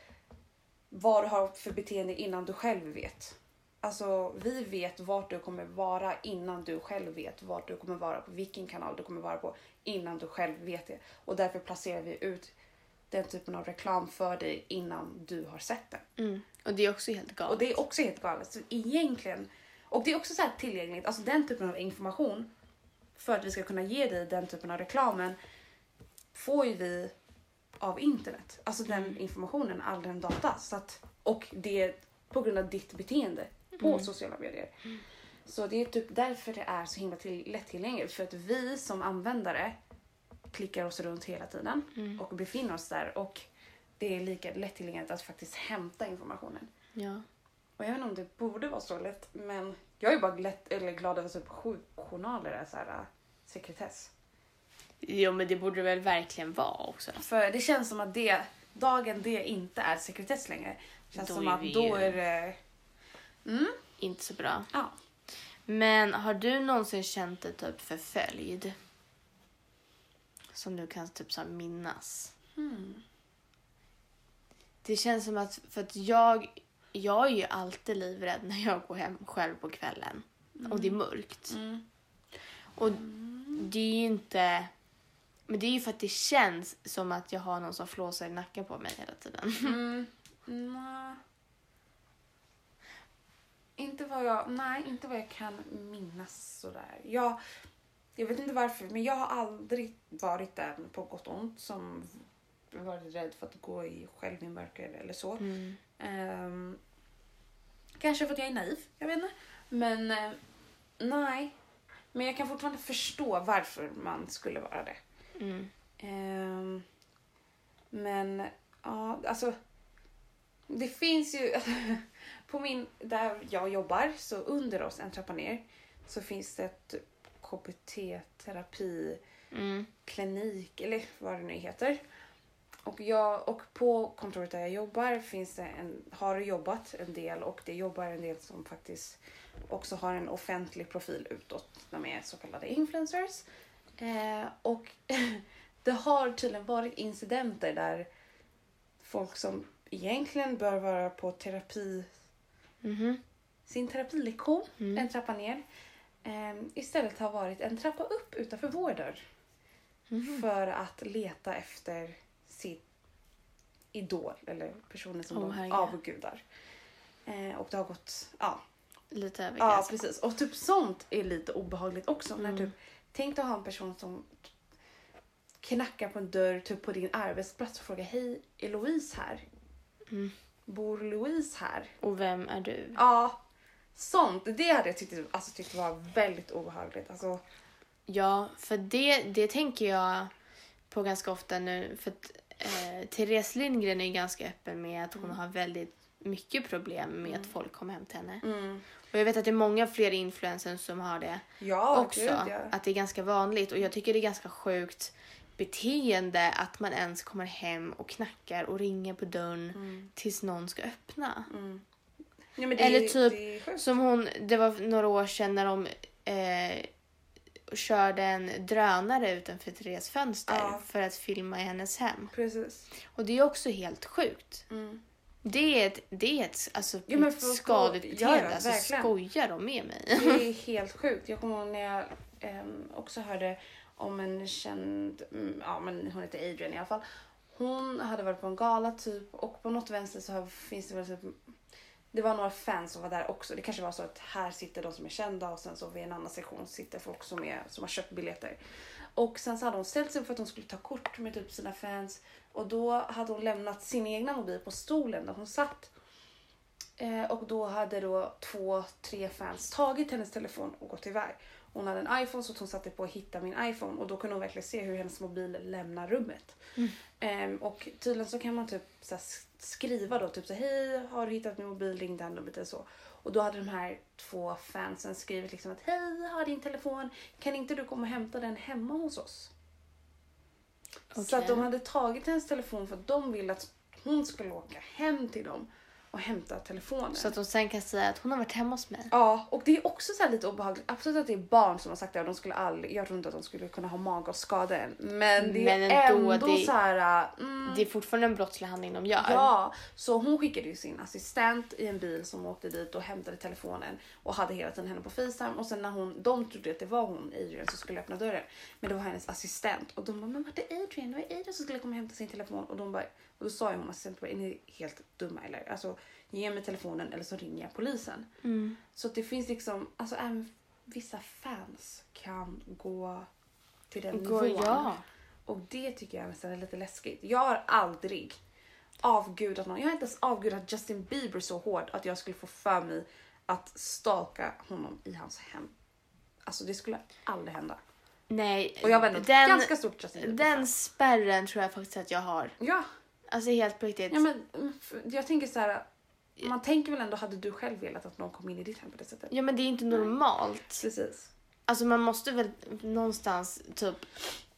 S2: vad du har för beteende innan du själv vet. Alltså vi vet vart du kommer vara innan du själv vet vart du kommer vara, på vilken kanal du kommer vara på innan du själv vet det. Och därför placerar vi ut den typen av reklam för dig innan du har sett den.
S1: Mm. Och det är också helt galet.
S2: Och det är också helt galet. Så egentligen, och det är också så här tillgängligt, alltså den typen av information för att vi ska kunna ge dig den typen av reklamen får ju vi av internet. Alltså den informationen, all den data. Så att, och det är på grund av ditt beteende på sociala medier. Så det är typ därför det är så himla till, lättillgängligt. För att vi som användare klickar oss runt hela tiden och befinner oss där. Och det är lika lättillgängligt att faktiskt hämta informationen.
S1: Ja.
S2: Och jag vet inte om det borde vara så lätt, men jag är bara lätt, eller glad över att typ sjukjournaler är så här, äh, sekretess.
S1: Jo, men det borde det väl verkligen vara också.
S2: För det känns som att det, dagen det inte är sekretess längre, känns
S1: Då
S2: som att då är det... Mm,
S1: Inte så bra.
S2: ja.
S1: Men har du någonsin känt dig typ förföljd? som du kan typ så minnas?
S2: Hmm.
S1: Det känns som att, för att jag, jag är ju alltid livrädd när jag går hem själv på kvällen och det är mörkt.
S2: Mm.
S1: Och det är ju inte, men det är ju för att det känns som att jag har någon som flåsar i nacken på mig hela tiden. [LAUGHS]
S2: Mm. Nja. Inte vad jag, nej, inte vad jag kan minnas sådär. Jag, jag vet inte varför, men jag har aldrig varit den på gott och ont som varit rädd för att gå i själv i mörker eller så.
S1: Mm.
S2: Ehm, kanske för att jag är naiv, jag vet inte. Men eh, nej. Men jag kan fortfarande förstå varför man skulle vara det.
S1: Mm.
S2: Ehm, men ja, alltså. Det finns ju [LAUGHS] på min, där jag jobbar, så under oss en trappa ner så finns det ett KBT-terapi
S1: Mm.
S2: klinik eller vad det nu heter. Och, jag, och på kontoret där jag jobbar finns det en, har jobbat en del och det jobbar en del som faktiskt också har en offentlig profil utåt. De är så kallade influencers. Eh, och [LAUGHS] det har tydligen varit incidenter där folk som egentligen bör vara på terapi,
S1: Mhm.
S2: sin terapilektion,
S1: Mm.
S2: en trappa ner, eh, istället har varit en trappa upp utanför vår dörr.
S1: Mhm.
S2: För att leta efter sitt idol eller personen som
S1: Åh,
S2: de avgudar. Eh, och det har gått, ja.
S1: Lite över
S2: Ja precis. Och typ sånt är lite obehagligt också. När
S1: Mm.
S2: typ, tänk dig att ha en person som knackar på en dörr typ på din arbetsplats och frågar hej, är Louise här?
S1: Mm.
S2: Bor Louise här?
S1: Och vem är du?
S2: Ja, sånt. Det hade jag tyckt, alltså, tyckt var väldigt obehagligt. Alltså,
S1: Ja, för det, det tänker jag på ganska ofta nu. För att eh, Therese Lindgren är ganska öppen med att hon
S2: Mm.
S1: har väldigt mycket problem med att folk kommer hem till henne.
S2: mm.
S1: Och jag vet att det är många fler influencers som har det
S2: Ja,
S1: också.
S2: gud ja.
S1: Att det är ganska vanligt. Och jag tycker det är ganska sjukt beteende att man ens kommer hem och knackar och ringer på dörren
S2: Mm.
S1: tills någon ska öppna.
S2: Mm. Ja,
S1: Eller
S2: är-
S1: typ. Som hon, det var några år sedan när de eh, körde en drönare utanför Therese fönster
S2: Ja.
S1: för att filma i hennes hem.
S2: Precis.
S1: Och det är också helt sjukt.
S2: Mm.
S1: Det är ett, det är ett alltså,
S2: men
S1: ett skadligt
S2: ja,
S1: alltså,
S2: verkligen.
S1: skojar de med mig?
S2: Det är [LAUGHS] helt sjukt. Jag kommer ihåg när jag ehm, också hörde om en känd, mm, ja men hon heter Adrian i alla fall. Hon hade varit på en gala typ och på något vänster så finns det väl typ det var några fans som var där också. Det kanske var så att här sitter de som är kända och sen så vid en annan sektion sitter folk som, är, som har köpt biljetter. Och sen så hade hon ställt sig för att hon skulle ta kort med typ sina fans och då hade hon lämnat sin egna mobil på stolen där hon satt. Eh, och då hade då två, tre fans tagit hennes telefon och gått iväg. Hon hade en iPhone så hon satte på att hitta min iPhone och då kunde hon verkligen se hur hennes mobil lämnar rummet. Ehm, och tydligen så kan man typ så här, skriva då typ så hej har du hittat min mobil ring det här numret eller så. Och då hade de här två fansen skrivit liksom att hej har din telefon kan inte du komma och hämta den hemma hos oss? Så
S1: Okej.
S2: att de hade tagit hennes telefon för att de ville att hon skulle åka hem till dem och hämta telefonen.
S1: Så att de sen kan säga att hon har varit hemma hos mig.
S2: Ja, och det är också så lite obehagligt. Absolut att det är barn som har sagt det och de skulle aldrig, jag tror inte att de skulle kunna ha mag och skada en. Men det
S1: Men
S2: är
S1: ändå,
S2: ändå,
S1: det-
S2: så här... Mm,
S1: Det är fortfarande en brottslig handling de gör.
S2: Ja, så hon skickade ju sin assistent i en bil som åkte dit och hämtade telefonen och hade hela tiden henne på Facetime och sen när hon, de trodde att det var hon, Adrian, som skulle öppna dörren. Men det var hennes assistent och de bara, men vart är Adrian? Det var Adrian som skulle komma och hämta sin telefon och de bara, och då sa ju hon assistenten bara, är ni helt dumma eller? Alltså ge mig telefonen eller så ringer jag polisen.
S1: Mm.
S2: Så det finns liksom, alltså även vissa fans kan gå till den
S1: Gå,
S2: nivån.
S1: ja.
S2: Och det tycker jag nästan är lite läskigt. Jag har aldrig avgudat någon. Jag har inte ens avgudat Justin Bieber så hårt att jag skulle få för mig att stalka honom i hans hem. Alltså det skulle aldrig hända.
S1: Nej,
S2: Och jag var ändå
S1: den,
S2: ganska stort Justin Bieber.
S1: den spärren tror jag faktiskt att jag har.
S2: Ja,
S1: Alltså helt på riktigt.
S2: ja men jag tänker så här. Man tänker väl ändå, hade du själv velat att någon kom in i ditt hem på det sättet?
S1: Ja men det är inte normalt.
S2: Precis.
S1: Alltså man måste väl någonstans typ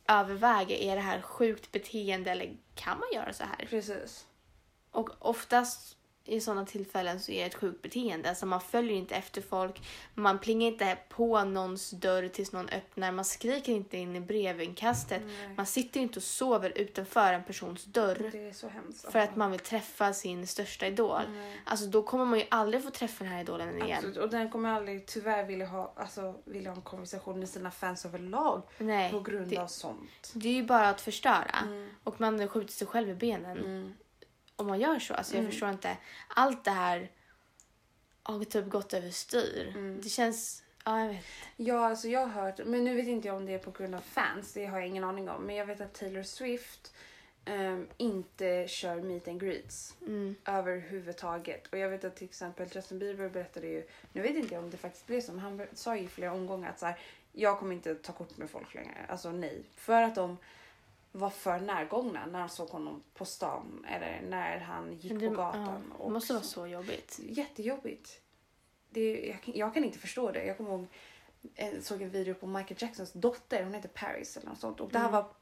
S1: överväga, är det här sjukt beteende eller kan man göra så här?
S2: Precis.
S1: Och oftast, i sådana tillfällen så är det ett sjukt beteende. Alltså man följer inte efter folk, man plingar inte på någons dörr tills någon öppnar, man skriker inte in i brevinkastet,
S2: Nej.
S1: man sitter inte och sover utanför en persons dörr
S2: Det är så hemskt.
S1: för att man vill träffa sin största idol.
S2: Nej.
S1: Alltså då kommer man ju aldrig få träffa den här idolen igen.
S2: Absolut. Och den kommer aldrig tyvärr vilja ha, alltså, vilja ha en konversation med sina fans överlag
S1: Nej,
S2: på grund
S1: det-
S2: av sånt.
S1: det är ju bara att förstöra.
S2: Mm.
S1: Och man skjuter sig själv i benen
S2: Mm.
S1: Om man gör så. Alltså jag
S2: Mm.
S1: förstår inte. Allt det här har typ gått överstyr.
S2: Mm.
S1: Det känns... Ja, jag vet.
S2: Ja, alltså jag har hört, men nu vet inte jag om det är på grund av fans, det har jag ingen aning om. Men jag vet att Taylor Swift ehm, inte kör meet and greets
S1: Mm.
S2: överhuvudtaget. Och jag vet att till exempel Justin Bieber berättade ju, nu vet inte jag om det faktiskt blev så, men han sa ju i flera omgångar att så här, jag kommer inte ta kort med folk längre. Alltså nej. För att de var för närgångna när de såg honom på stan eller när han gick
S1: det,
S2: på gatan.
S1: ja, det
S2: och
S1: måste vara
S2: så-
S1: jobbigt.
S2: Jättejobbigt. Det, jag, jag kan inte förstå det. Jag kommer ihåg, jag såg en video på Michael Jacksons dotter, hon heter Paris eller något sånt. Och det här
S1: Mm.
S2: var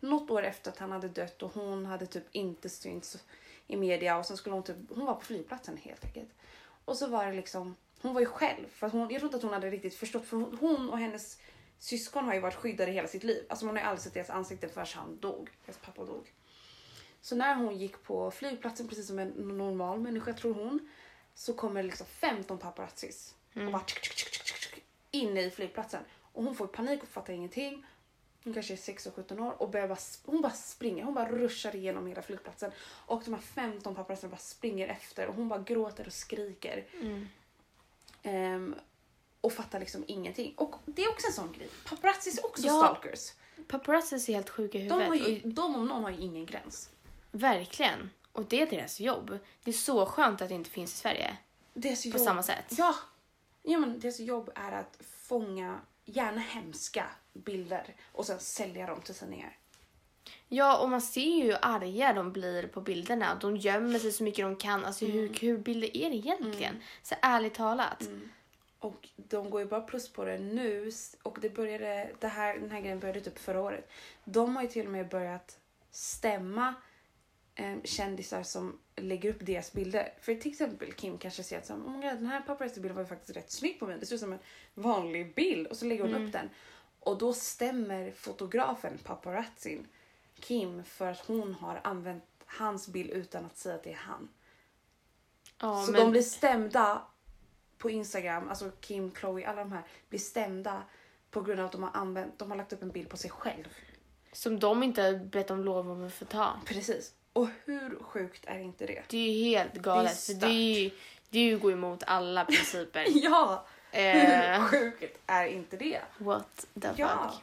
S2: något år efter att han hade dött och hon hade typ inte synts i media och sen skulle hon typ, hon var på flygplatsen helt enkelt. Och så var det liksom, hon var ju själv. För hon, jag tror inte att hon hade riktigt förstått för hon och hennes syskon har ju varit skyddade hela sitt liv. Alltså man har ju aldrig sett deras ansikten förrän han dog. Deras pappa dog. Så när hon gick på flygplatsen precis som en normal människa tror hon så kommer liksom 15 paparazzis och bara tsk, tsk, tsk, tsk, tsk, tsk, in i flygplatsen. Och hon får panik och fattar ingenting. Hon kanske är 16-17 år och börjar bara, hon bara springer. Hon bara ruschar igenom hela flygplatsen. Och de här 15 paparazzerna bara springer efter och hon bara gråter och skriker.
S1: Mm.
S2: Ehm, och fattar liksom ingenting. Och det är också en sån grej. Paparazzis är också
S1: Ja.
S2: stalkers.
S1: Paparazzis är helt sjuka i
S2: De,
S1: huvudet.
S2: har ju, de om någon har ju ingen gräns.
S1: verkligen. Och det är deras jobb. Det är så skönt att det inte finns i Sverige
S2: Deras
S1: på
S2: jobb,
S1: samma sätt.
S2: Ja. ja men deras jobb är att fånga gärna hemska bilder och sen sälja dem till tidningar.
S1: Ja, och man ser ju hur arga de blir på bilderna. De gömmer sig så mycket de kan. Alltså hur
S2: Mm.
S1: kul bilder är det egentligen? Så ärligt talat.
S2: Och de går ju bara plus på det nu och det började, det här, den här grejen började typ förra året. De har ju till och med börjat stämma eh, kändisar som lägger upp deras bilder. För till exempel Kim kanske ser att så, oh God, den här paparazzi-bilden var ju faktiskt rätt snygg på mig. Det ser ut som en vanlig bild och så lägger hon upp den. Och då stämmer fotografen, paparazzin, Kim för att hon har använt hans bild utan att säga att det är han.
S1: Ja,
S2: så
S1: men
S2: de blir stämda på Instagram, alltså Kim, Chloe, alla de här blir stämda på grund av att de har använt, de har lagt upp en bild på sig själv.
S1: Som de inte bett om lov om att få ta.
S2: Precis. Och hur sjukt är inte det?
S1: Det är ju helt galet.
S2: Det är
S1: för det är ju, det är ju gå emot alla [LAUGHS] principer.
S2: Ja! Hur
S1: eh,
S2: sjukt är inte det?
S1: what the
S2: Ja.
S1: fuck.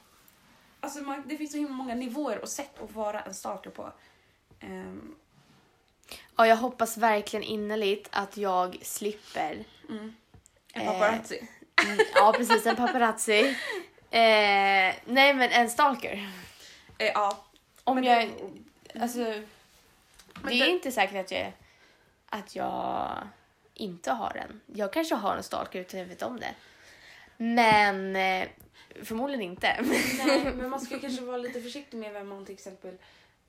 S2: Alltså man, det finns så himla många nivåer och sätt att vara en stalker på. Ehm,
S1: Ja, jag hoppas verkligen innerligt att jag slipper.
S2: En
S1: Eh,
S2: paparazzi.
S1: Mm, ja, precis. En paparazzi. Eh, nej, men en stalker.
S2: Eh, ja.
S1: Om
S2: Men
S1: jag...
S2: det-
S1: Alltså, det är
S2: det-
S1: inte säkert att jag, att jag inte har en. Jag kanske har en stalker utan jag vet om det. Men eh, förmodligen inte.
S2: Nej, [LAUGHS] men man ska kanske vara lite försiktig med vem man till exempel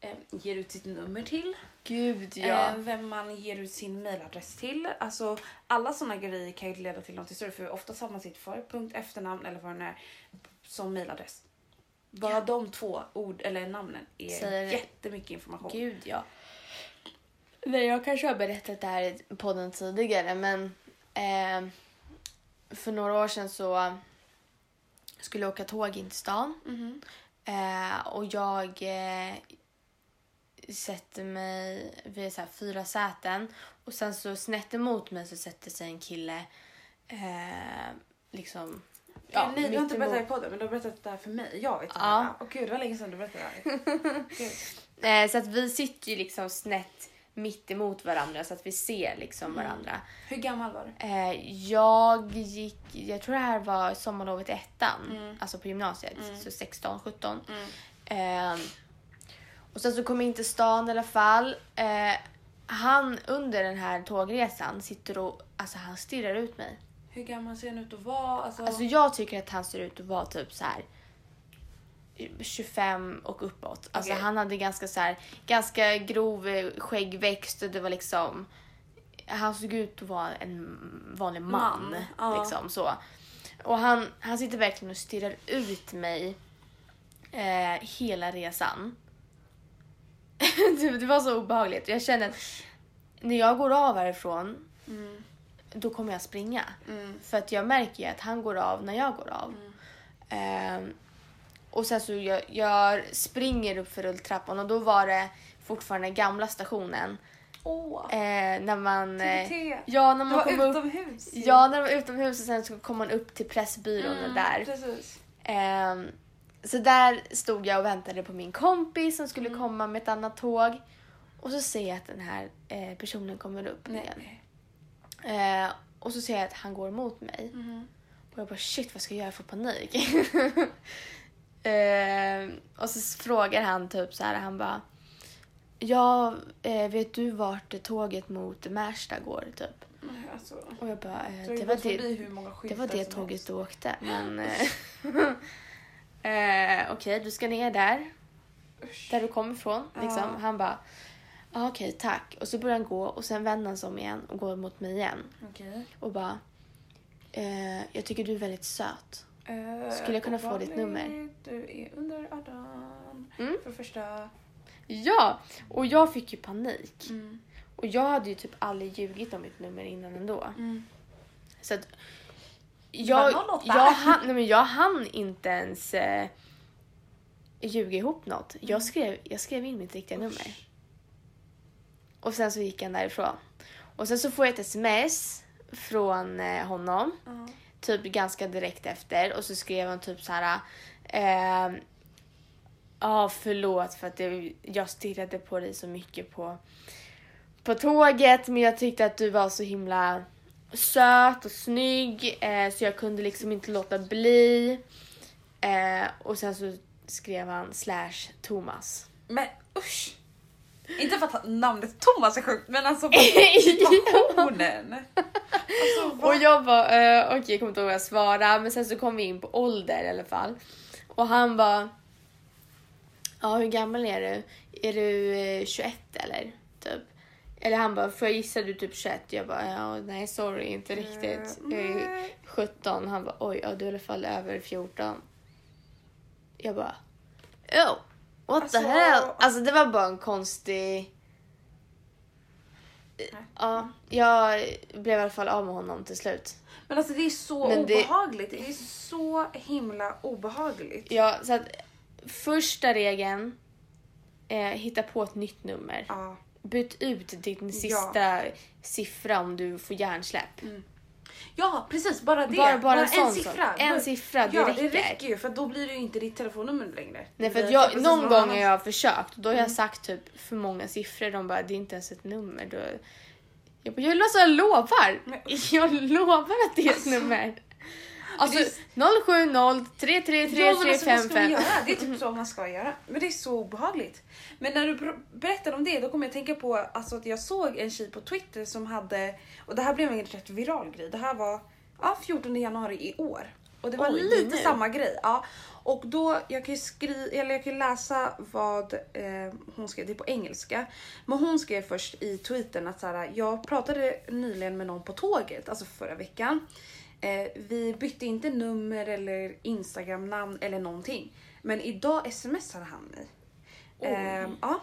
S2: eh, ger ut sitt nummer till.
S1: Gud,
S2: Eh, vem man ger ut sin mailadress till. Alltså, alla såna grejer kan ju leda till något större för oftast har man sitt för, punkt, efternamn eller vad det är som mailadress. Bara de två ord eller namnen är
S1: Säger-
S2: jättemycket information.
S1: Gud, ja. Nej, jag kanske har berättat det här i podden tidigare, men eh, för några år sedan så skulle jag åka tåg in till stan.
S2: Mhm.
S1: Eh, och jag eh, sätter mig vid så fyra säten och sen så snett emot mig så sätter sig en kille eh, liksom
S2: Ja, Nej, du har inte berättat det i podden men du har berättat det här för mig. Jag vet inte.
S1: Ja.
S2: Åh gud, det var länge sedan du berättade det här. [LAUGHS]
S1: Eh, så att vi sitter ju liksom snett mitt emot varandra så att vi ser liksom
S2: Mm.
S1: varandra.
S2: Hur gammal var du?
S1: Eh, jag gick, jag tror det här var sommarlovet i ettan,
S2: Mm.
S1: alltså på gymnasiet,
S2: Mm.
S1: så 16, 17.
S2: Mm.
S1: Eh, och sen så kom jag in till stan i alla fall. Eh, han under den här tågresan sitter och alltså han stirrar ut mig.
S2: Hur gammal ser han ut att vara? Alltså,
S1: Alltså jag tycker att han ser ut att vara typ så här 25 och uppåt. Alltså
S2: Okej.
S1: han hade ganska så här, ganska grov eh, skäggväxt och det var liksom han såg ut att vara en vanlig man.
S2: Man.
S1: Liksom så. Och han, han sitter verkligen och stirrar ut mig eh, hela resan. Det, [LAUGHS] det var så obehagligt. Jag känner att när jag går av härifrån
S2: Mm.
S1: då kommer jag springa.
S2: Mm.
S1: För att jag märker ju att han går av när jag går av. Ehm, och sen så jag, jag springer upp för rulltrappan och då var det fortfarande gamla stationen.
S2: Åh,
S1: Eh, när man... Eh, ja, när man
S2: var
S1: kom upp...
S2: utomhus.
S1: Ja, när man var utomhus och sen så kom man upp till Pressbyrån
S2: Mm,
S1: där.
S2: Precis.
S1: Ehm, så där stod jag och väntade på min kompis som skulle
S2: Mm.
S1: komma med ett annat tåg. Och så ser jag att den här eh, personen kommer upp igen.
S2: Nej.
S1: Eh, och så ser jag att han går emot mig.
S2: Mhm.
S1: Och jag bara shit vad ska jag göra för panik? [LAUGHS] eh, och så frågar han typ så här, han bara Ja, eh, vet du vart tåget mot Märsta går typ?
S2: Nej, Alltså,
S1: Och jag bara, eh, det,
S2: det,
S1: var det,
S2: hur många
S1: det var det tåget du åkte. Men [LAUGHS] eh, okej, du ska ner där,
S2: Usch.
S1: där du kommer ifrån. Liksom.
S2: Ja.
S1: Han bara, ah, okej tack. Och så börjar han gå och sen vänder han sig om igen och går mot mig igen.
S2: Okej.
S1: Och bara, eh, jag tycker du är väldigt söt.
S2: Eh,
S1: Skulle jag kunna få ditt nummer?
S2: Du är under 18.
S1: Mm.
S2: För första...
S1: Ja, och jag fick ju panik.
S2: Mm.
S1: Och jag hade ju typ aldrig ljugit om mitt nummer innan ändå.
S2: Mm.
S1: Så att jag,
S2: var 08.
S1: jag, hann, nej men jag hann inte ens eh, ljuga ihop något.
S2: Mm.
S1: Jag skrev, jag skrev in mitt riktiga nummer. Och sen så gick han därifrån. Och sen så får jag ett sms från eh, honom.
S2: Ja.
S1: Typ ganska direkt efter. Och så skrev han typ så här. ehm, Ja, förlåt för att det, jag stirrade på dig så mycket på, på tåget. Men jag tyckte att du var så himla söt och snygg. Eh, så jag kunde liksom inte låta bli. Eh, och sen så skrev han slash Thomas.
S2: Men usch! Inte för att namnet Thomas är sjukt, men alltså [LAUGHS] situationen. Alltså,
S1: Och jag bara, eh, okej jag kommer inte ihåg vad jag svarade. Men sen så kom vi in på ålder i alla fall. Och han bara, ja hur gammal är du? Är du eh, 21 eller? Typ. Eller han bara, får jag gissa du typ 21? Jag bara, ja nej sorry inte riktigt. Jag är
S2: nej.
S1: 17. Han bara, oj ja, du är i alla fall över 14. Jag bara, oh what
S2: Alltså-
S1: the hell? Alltså det var bara en konstig... Ja, jag blev i alla fall av med honom till slut.
S2: Men alltså det är så
S1: Men det-
S2: obehagligt. Det är så himla obehagligt.
S1: Ja, så att första regeln, eh, hitta på ett nytt nummer.
S2: Ja.
S1: Byt ut din sista siffra om du får hjärnsläpp.
S2: Ja, precis. Bara det.
S1: Bara, bara, en sån
S2: en siffra.
S1: En siffra, det
S2: ja,
S1: räcker.
S2: det räcker ju för då blir det ju inte ditt telefonnummer längre.
S1: Nej, för jag, någon gång har jag försökt och då har jag sagt typ för många siffror. De bara, det är inte ens ett nummer. Då, jag bara, jag, alltså, jag lovar!
S2: Men- [LAUGHS]
S1: Jag lovar att det är ett nummer. Alltså
S2: Det
S1: 070 333
S2: Ja, alltså, vad ska man
S1: 355.
S2: göra? Det är typ så man ska göra. Men det är så obehagligt. Men när du ber- berättar om det, då kommer jag tänka på alltså, att jag såg en tjej på Twitter som hade, och det här blev en rätt viral grej. Det här var ja, 14 januari i år. Och det var
S1: Oj,
S2: lite
S1: nu.
S2: samma grej. Ja. Och då, jag kan ju skri- eller jag kan läsa vad eh, hon skrev, det är på engelska. Men hon skrev först i tweeten att så här, jag pratade nyligen med någon på tåget, alltså förra veckan. Eh, vi bytte inte nummer eller Instagram-namn eller någonting. Men idag smsade han mig. Ehm, ja.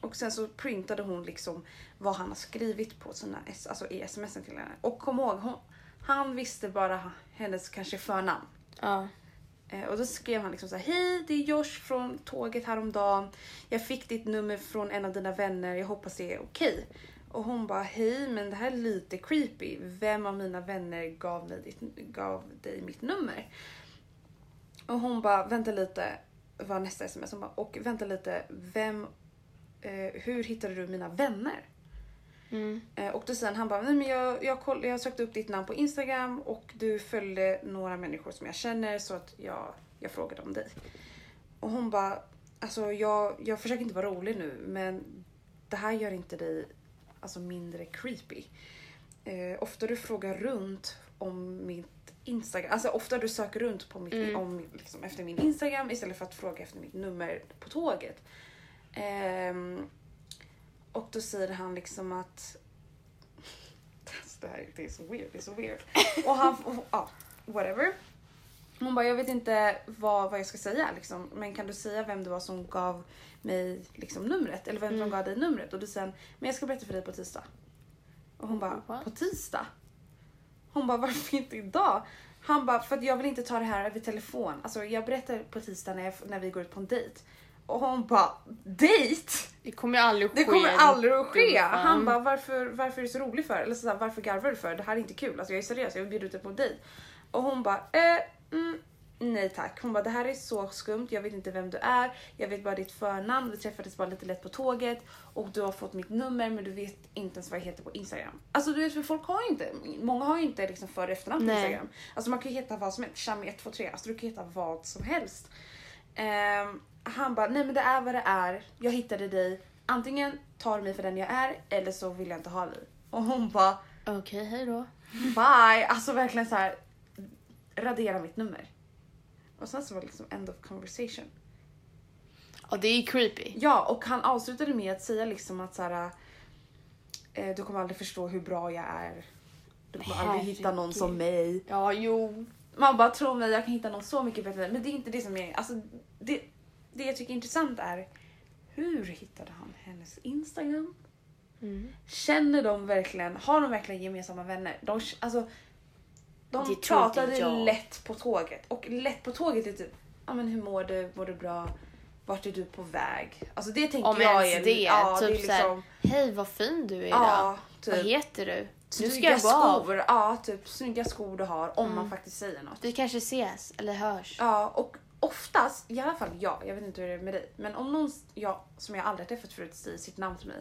S2: Och sen så printade hon liksom vad han har skrivit på sina, alltså i smsen till henne. Och kom ihåg, hon, han visste bara hennes kanske förnamn.
S1: Ja.
S2: Eh, och då skrev han liksom så här, hej det är Josh från tåget häromdagen. Jag fick ditt nummer från en av dina vänner, jag hoppas det är okej. Och hon bara, hej men det här är lite creepy. Vem av mina vänner gav, mig ditt, gav dig mitt nummer? Och hon bara, vänta lite, var nästa sms. Hon bara, och vänta lite, vem, eh, hur hittade du mina vänner?
S1: Mm.
S2: Eh, och då sen han bara, nej men jag, jag, koll, jag sökte upp ditt namn på Instagram och du följde några människor som jag känner så att jag, jag frågade om dig. Och hon bara, alltså jag, jag försöker inte vara rolig nu men det här gör inte dig alltså, mindre creepy. Eh, ofta du frågar runt om mitt Instagram, alltså ofta du söker runt på mitt,
S1: Mm.
S2: om, liksom, efter min Instagram istället för att fråga efter mitt nummer på tåget. Ehm, och då säger han liksom att [LAUGHS] det här det är så weird, det är så weird. Och han, ja, whatever. Hon bara, jag vet inte vad, vad jag ska säga liksom. Men kan du säga vem det var som gav mig liksom numret? Eller vem som
S1: Mm.
S2: gav dig numret? Och säger han, men jag ska berätta för dig på tisdag. Och hon bara,
S1: What?
S2: på tisdag? Hon bara, varför inte idag? Han bara, för att jag vill inte ta det här över telefon. Alltså jag berättar på tisdag när, jag, när vi går ut på en dejt. Och hon bara, dejt?
S1: Det kommer aldrig att
S2: Det
S1: ske.
S2: kommer aldrig att ske. Han bara, varför, varför är du så rolig för? Eller så här, varför garvar du för? Det här är inte kul. Alltså jag är seriös, jag vill bjuda ut dig på en dejt. Och hon bara, eh, mm, nej tack. Hon bara, det här är så skumt. Jag vet inte vem du är. Jag vet bara ditt förnamn. Vi träffades bara lite lätt på tåget och du har fått mitt nummer men du vet inte ens vad jag heter på Instagram. Alltså du vet, för folk har ju inte, många har ju inte liksom för och efternamn på. Instagram. Alltså man kan ju heta vad som helst, Shami123. Alltså du kan heta vad som helst. Ehm, han bara, nej men det är vad det är. Jag hittade dig. Antingen tar du mig för den jag är eller så vill jag inte ha dig. Och hon bara,
S1: Okej, hej då.
S2: bye. Alltså verkligen så här radera mitt nummer. Och sen så var det liksom end of conversation.
S1: Ja, det är creepy.
S2: Ja, och han avslutade med att säga liksom att så här, eh, du kommer aldrig förstå hur bra jag är. Du kommer aldrig hitta någon
S1: Herregud.
S2: som mig.
S1: Ja, jo.
S2: Man bara tror mig, jag kan hitta någon så mycket bättre. Men det är inte det som är, alltså det, det jag tycker är intressant är hur hittade han hennes Instagram?
S1: Mm.
S2: Känner de verkligen, har de verkligen gemensamma vänner? De, alltså, de pratade
S1: jag.
S2: lätt på tåget och lätt på tåget är typ, ja men hur mår du, mår du bra? Vart är du på väg? Alltså det tänker
S1: Om
S2: jag
S1: ens
S2: är,
S1: det.
S2: ja,
S1: typ
S2: det är liksom,
S1: såhär, hej vad fin du är idag.
S2: ja,
S1: Vad
S2: typ.
S1: heter du? Nu ska jag gå av.
S2: skor, ja typ snygga skor du har om
S1: Mm.
S2: man faktiskt säger något.
S1: Vi kanske ses eller hörs.
S2: Ja, och oftast, i alla fall jag, jag vet inte hur det är med dig, men om någon jag, som jag aldrig har träffat förut säger sitt namn till mig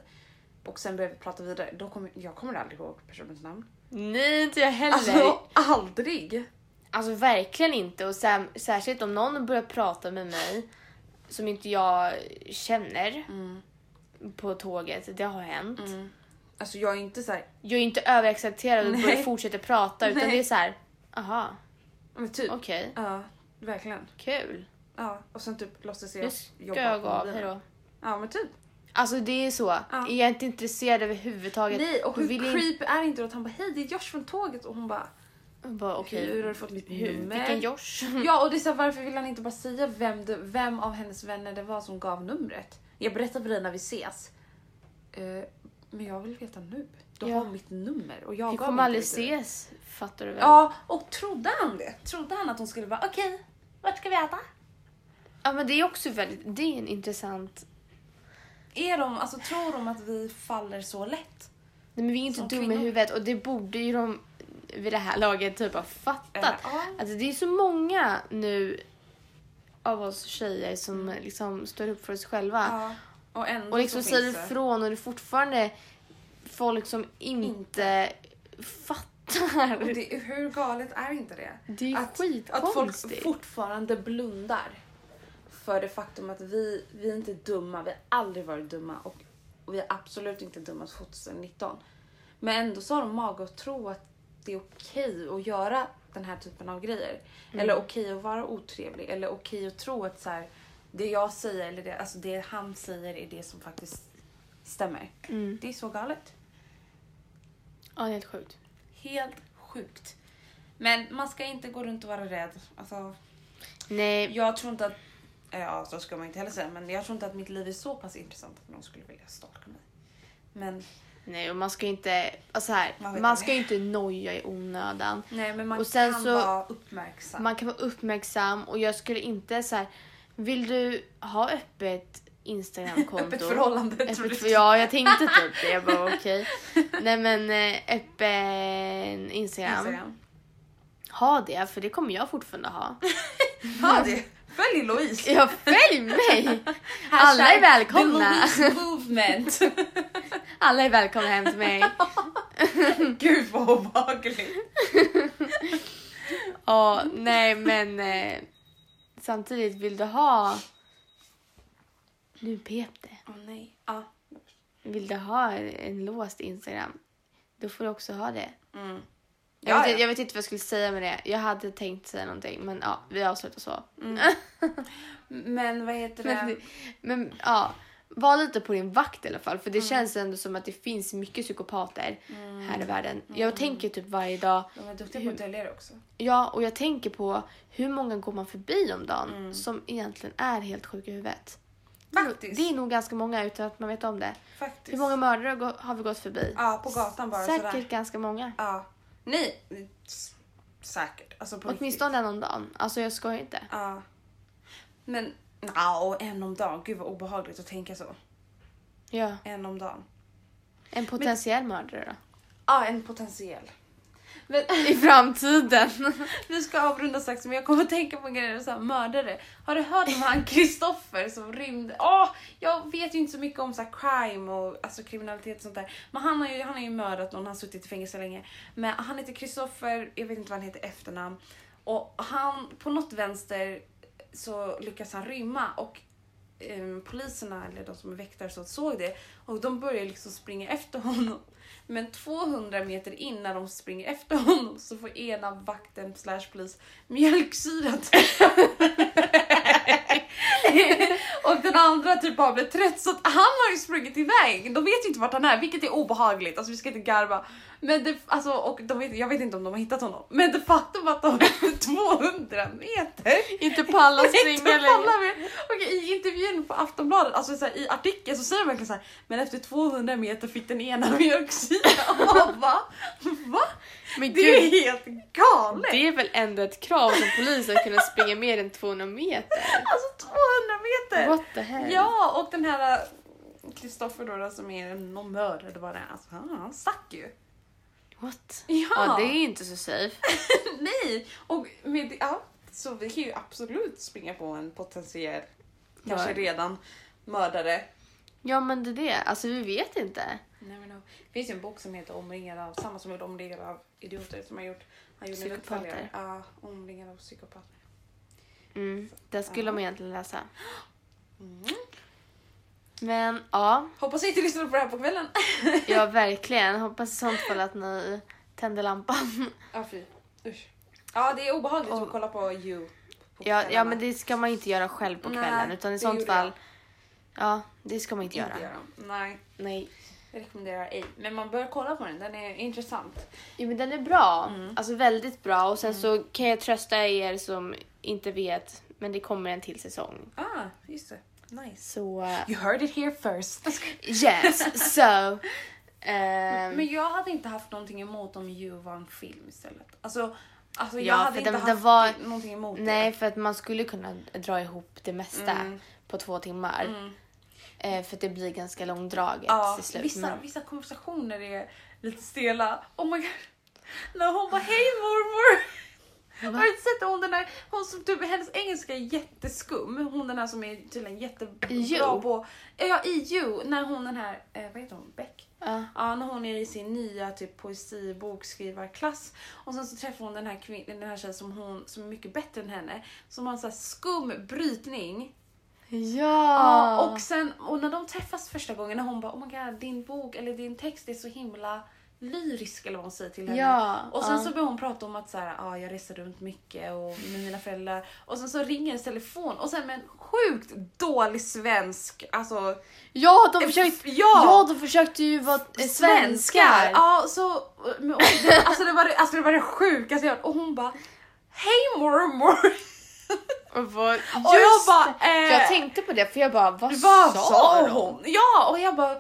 S2: och sen börjar vi prata vidare, då kommer jag kommer aldrig ihåg personens namn.
S1: Nej, inte jag heller.
S2: Alltså aldrig!
S1: Alltså verkligen inte. Och sen, särskilt om någon börjar prata med mig som inte jag känner
S2: Mm,
S1: på tåget. Det har hänt.
S2: mm. Alltså jag är inte så här,
S1: Jag är inte överexalterad och börjar fortsätta prata utan
S2: Nej.
S1: det är så här. aha,
S2: men typ,
S1: okej,
S2: ja verkligen.
S1: kul.
S2: Ja, och sen typ låtsas
S1: Nu
S2: jag
S1: ska jag gå av, hejdå.
S2: Ja men typ.
S1: Alltså det är så.
S2: Ja.
S1: Är jag inte intresserad överhuvudtaget.
S2: Nej och hur
S1: vill jag
S2: creepy är det inte att han bara hej det är Josh från tåget och hon bara
S1: bara, okej.
S2: hur har du fått mitt nummer?
S1: vilken Josh? [LAUGHS]
S2: Ja och det är så här, varför vill han inte bara säga vem, det, vem av hennes vänner det var som gav numret? Jag berättar för dig när vi ses. Eh, men jag vill veta nu. Du
S1: Ja.
S2: har mitt nummer och jag
S1: Vi kommer aldrig
S2: det
S1: ses, fattar du väl?
S2: Ja, och trodde han det? Trodde han att hon skulle vara okej, vart ska vi äta?
S1: Ja men det är också väldigt, det är en intressant...
S2: Är de, alltså tror de att vi faller så lätt?
S1: Nej, men vi är inte dumma i huvudet och det borde ju de vid det här laget typ ha fattat.
S2: Ja.
S1: Alltså det är så många nu av oss tjejer som liksom står upp för oss själva.
S2: ja. Och ändå
S1: och liksom säger ifrån och det är fortfarande folk som inte, fattar.
S2: Och det, hur galet är inte det?
S1: Det är
S2: att, att folk
S1: skitkonstigt.
S2: fortfarande blundar för det faktum att vi, vi är inte dumma. Vi har aldrig varit dumma och, och vi är absolut inte dumma 2019. Men ändå så har de mage att tro att det är okej att göra den här typen av grejer.
S1: Mm.
S2: Eller okej att vara otrevlig. Eller okej att tro att så här, det jag säger eller det, alltså det han säger är det som faktiskt stämmer.
S1: Mm.
S2: Det är så galet.
S1: Ja, helt sjukt.
S2: Helt sjukt. Men man ska inte gå runt och vara rädd. Alltså,
S1: Nej,
S2: jag tror inte att... Ja, så ska man inte heller säga. Men jag tror inte att mitt liv är så pass intressant att någon skulle vilja stalka mig. Men,
S1: nej och man ska inte, alltså här,
S2: Man
S1: ska ju inte noja i onödan.
S2: nej, men man
S1: Och sen
S2: kan
S1: så-
S2: vara uppmärksam.
S1: Man kan vara uppmärksam och jag skulle inte så här. Vill du ha öppet Instagramkonto?
S2: Öppet förhållande.
S1: Öppet för, ja, jag tänkte typ det. Jag bara okej. [LAUGHS] Nej men eh, öppen Instagram.
S2: Instagram.
S1: Ha det, för det kommer jag fortfarande ha. [LAUGHS]
S2: Ja, det. Följ Louise.
S1: Ja, följ mig! [LAUGHS] Alla är välkomna.
S2: Movement. [LAUGHS]
S1: Alla är välkomna hem till mig. [LAUGHS]
S2: Gud vad obehagligt.
S1: Ja, nej men eh, samtidigt vill du ha... Nu pep det.
S2: Åh nej. Ja.
S1: Vill du ha en låst Instagram, då får du också ha det.
S2: Mm.
S1: Jag,
S2: Ja,
S1: vet,
S2: ja.
S1: jag vet inte vad jag skulle säga med det. Jag hade tänkt säga någonting, men ja, vi avslutar så. [LAUGHS]
S2: Men vad heter det?
S1: Men, men ja, var lite på din vakt i alla fall. För
S2: Mm.
S1: det känns ändå som att det finns mycket psykopater här i världen. Jag tänker typ varje dag.
S2: De är duktiga på att dölja också.
S1: Ja, och jag tänker på hur många går man förbi om dagen
S2: Mm.
S1: som egentligen är helt sjuka i huvudet.
S2: Faktiskt.
S1: Det är nog ganska många utan att man vet om det.
S2: Faktiskt.
S1: Hur många mördare har vi gått förbi?
S2: Ja, på gatan bara
S1: Säkert
S2: sådär.
S1: ganska många.
S2: Ja. Nej, s- säkert. Alltså på riktigt.
S1: Åtminstone en om dagen. Alltså jag skojar inte.
S2: Ja. Men, ja, och en om dagen. Gud vad obehagligt att tänka så.
S1: Ja.
S2: En om dagen.
S1: En potentiell mördare då?
S2: Ja, en potentiell. Men,
S1: I framtiden. [LAUGHS]
S2: vi ska avrunda strax, men jag kommer att tänka på en grej, så här, mördare. Har du hört om han [LAUGHS] Kristoffer som rymde? Åh, jag vet ju inte så mycket om så här, crime och alltså, kriminalitet och sånt där. Men han har ju, han har ju mördat någon, han har suttit i fängelse länge. Men han heter Kristoffer, jag vet inte vad han heter efternamn. Och han, på något vänster så lyckas han rymma och eh, poliserna, eller de som är väktare, så såg det. Och de börjar liksom springa efter honom. Men 200 meter in när de springer efter honom så får ena vakten slash polis mjölksyrat. [LAUGHS] [LAUGHS] och den andra typ bara blev trött så att han har ju sprungit iväg. De vet ju inte vart han är vilket är obehagligt. Alltså vi ska inte garva. Men det, alltså, och de vet, jag vet inte om de har hittat honom. Men det faktum att de efter 200 [LAUGHS] meter
S1: inte palla [LAUGHS]
S2: inte
S1: springa längre.
S2: pallar. Okej, I intervjun på Aftonbladet, alltså så här, i artikeln så säger de verkligen så här, men efter 200 meter fick den ena mjölksyra. Bara, va?
S1: Men
S2: Det
S1: gud,
S2: är helt galet!
S1: det är väl ändå ett krav som polis att kunna springa mer än 200 meter?
S2: Alltså 200 meter!
S1: What the hell?
S2: Ja, och den här Kristoffer då, då som är någon mördare, det var det. Alltså, han, han stack ju.
S1: What?
S2: Ja,
S1: Ja, det är ju inte så safe. [LAUGHS]
S2: nej! Och med, ja, så vi kan ju absolut springa på en potentiell, kanske
S1: Ja.
S2: redan mördare.
S1: Ja, men det är det. Alltså vi vet inte.
S2: Never know. Det finns ju en bok som heter Omringad av, samma som gjorde Omringad av idioter som har gjort, han gjorde en uppföljare. Ja, Omringad av psykopater.
S1: Mm, det skulle man egentligen läsa.
S2: Mm.
S1: Men ja,
S2: Hoppas inte lyssnar på det här på kvällen. [LAUGHS]
S1: ja [LAUGHS] verkligen. Hoppas i sånt fall att ni tänder lampan.
S2: Ja, fy. Usch. Ja, det är obehagligt
S1: Och-
S2: att kolla på You. På
S1: Ja, ja, men det ska man inte göra själv på
S2: Nej,
S1: kvällen. Utan i sånt fall, ja, det ska man inte
S2: inte
S1: göra.
S2: göra. Nej,
S1: Nej.
S2: jag rekommenderar ej. Men man bör kolla på den, den är intressant.
S1: Jo, men den är bra.
S2: Mm.
S1: Alltså väldigt bra. Och sen så kan jag trösta er som inte vet, men det kommer en till säsong.
S2: Ah, just det. Nice.
S1: Så, uh,
S2: You heard it here first.
S1: yes, [LAUGHS] so. ehm,
S2: Men jag hade inte haft någonting emot om You var en film istället. Alltså, alltså jag
S1: Ja,
S2: hade inte
S1: den-
S2: haft
S1: den var-
S2: någonting emot
S1: nej, för att man skulle kunna dra ihop det mesta
S2: Mm.
S1: på två timmar.
S2: det. Mm.
S1: Eh, för att det blir ganska långdraget
S2: Ja,
S1: till slut.
S2: vissa,
S1: Men,
S2: vissa konversationer är lite stela. Oh my god. När hon bara hej mormor. Har du sett hon den här, hon som typ, hennes engelska är jätteskum. Hon den här som är tydligen jättebra
S1: You?
S2: på, ja i You, när hon den här, eh, vad heter hon, Beck?
S1: ja.
S2: Ja, när hon är i sin nya typ poesibokskrivarklass och sen så träffar hon den här, kvin- den här tjejen som, hon, som är mycket bättre än henne. Som har en sån här skum brytning.
S1: Ja!
S2: Ja, och sen och när de träffas första gången när hon bara oh my god din bok eller din text är så himla lyrisk eller vad hon säger till henne.
S1: Ja,
S2: och sen
S1: ja.
S2: så börjar hon prata om att så här, ah, jag reser runt mycket och med mina föräldrar och sen så ringer hennes telefon och sen med en sjukt dålig svensk, alltså
S1: Ja, de försökte,
S2: ja!
S1: ja, de försökte ju vara eh, svenskar.
S2: Ja, så, men, och det, alltså, det var, alltså det var det sjukaste jag hört. Och hon bara Hej mormor!
S1: Och,
S2: Och jag bara, eh,
S1: jag tänkte på det för jag bara, vad,
S2: Vad
S1: sa,
S2: sa
S1: de?
S2: hon? Ja, och jag bara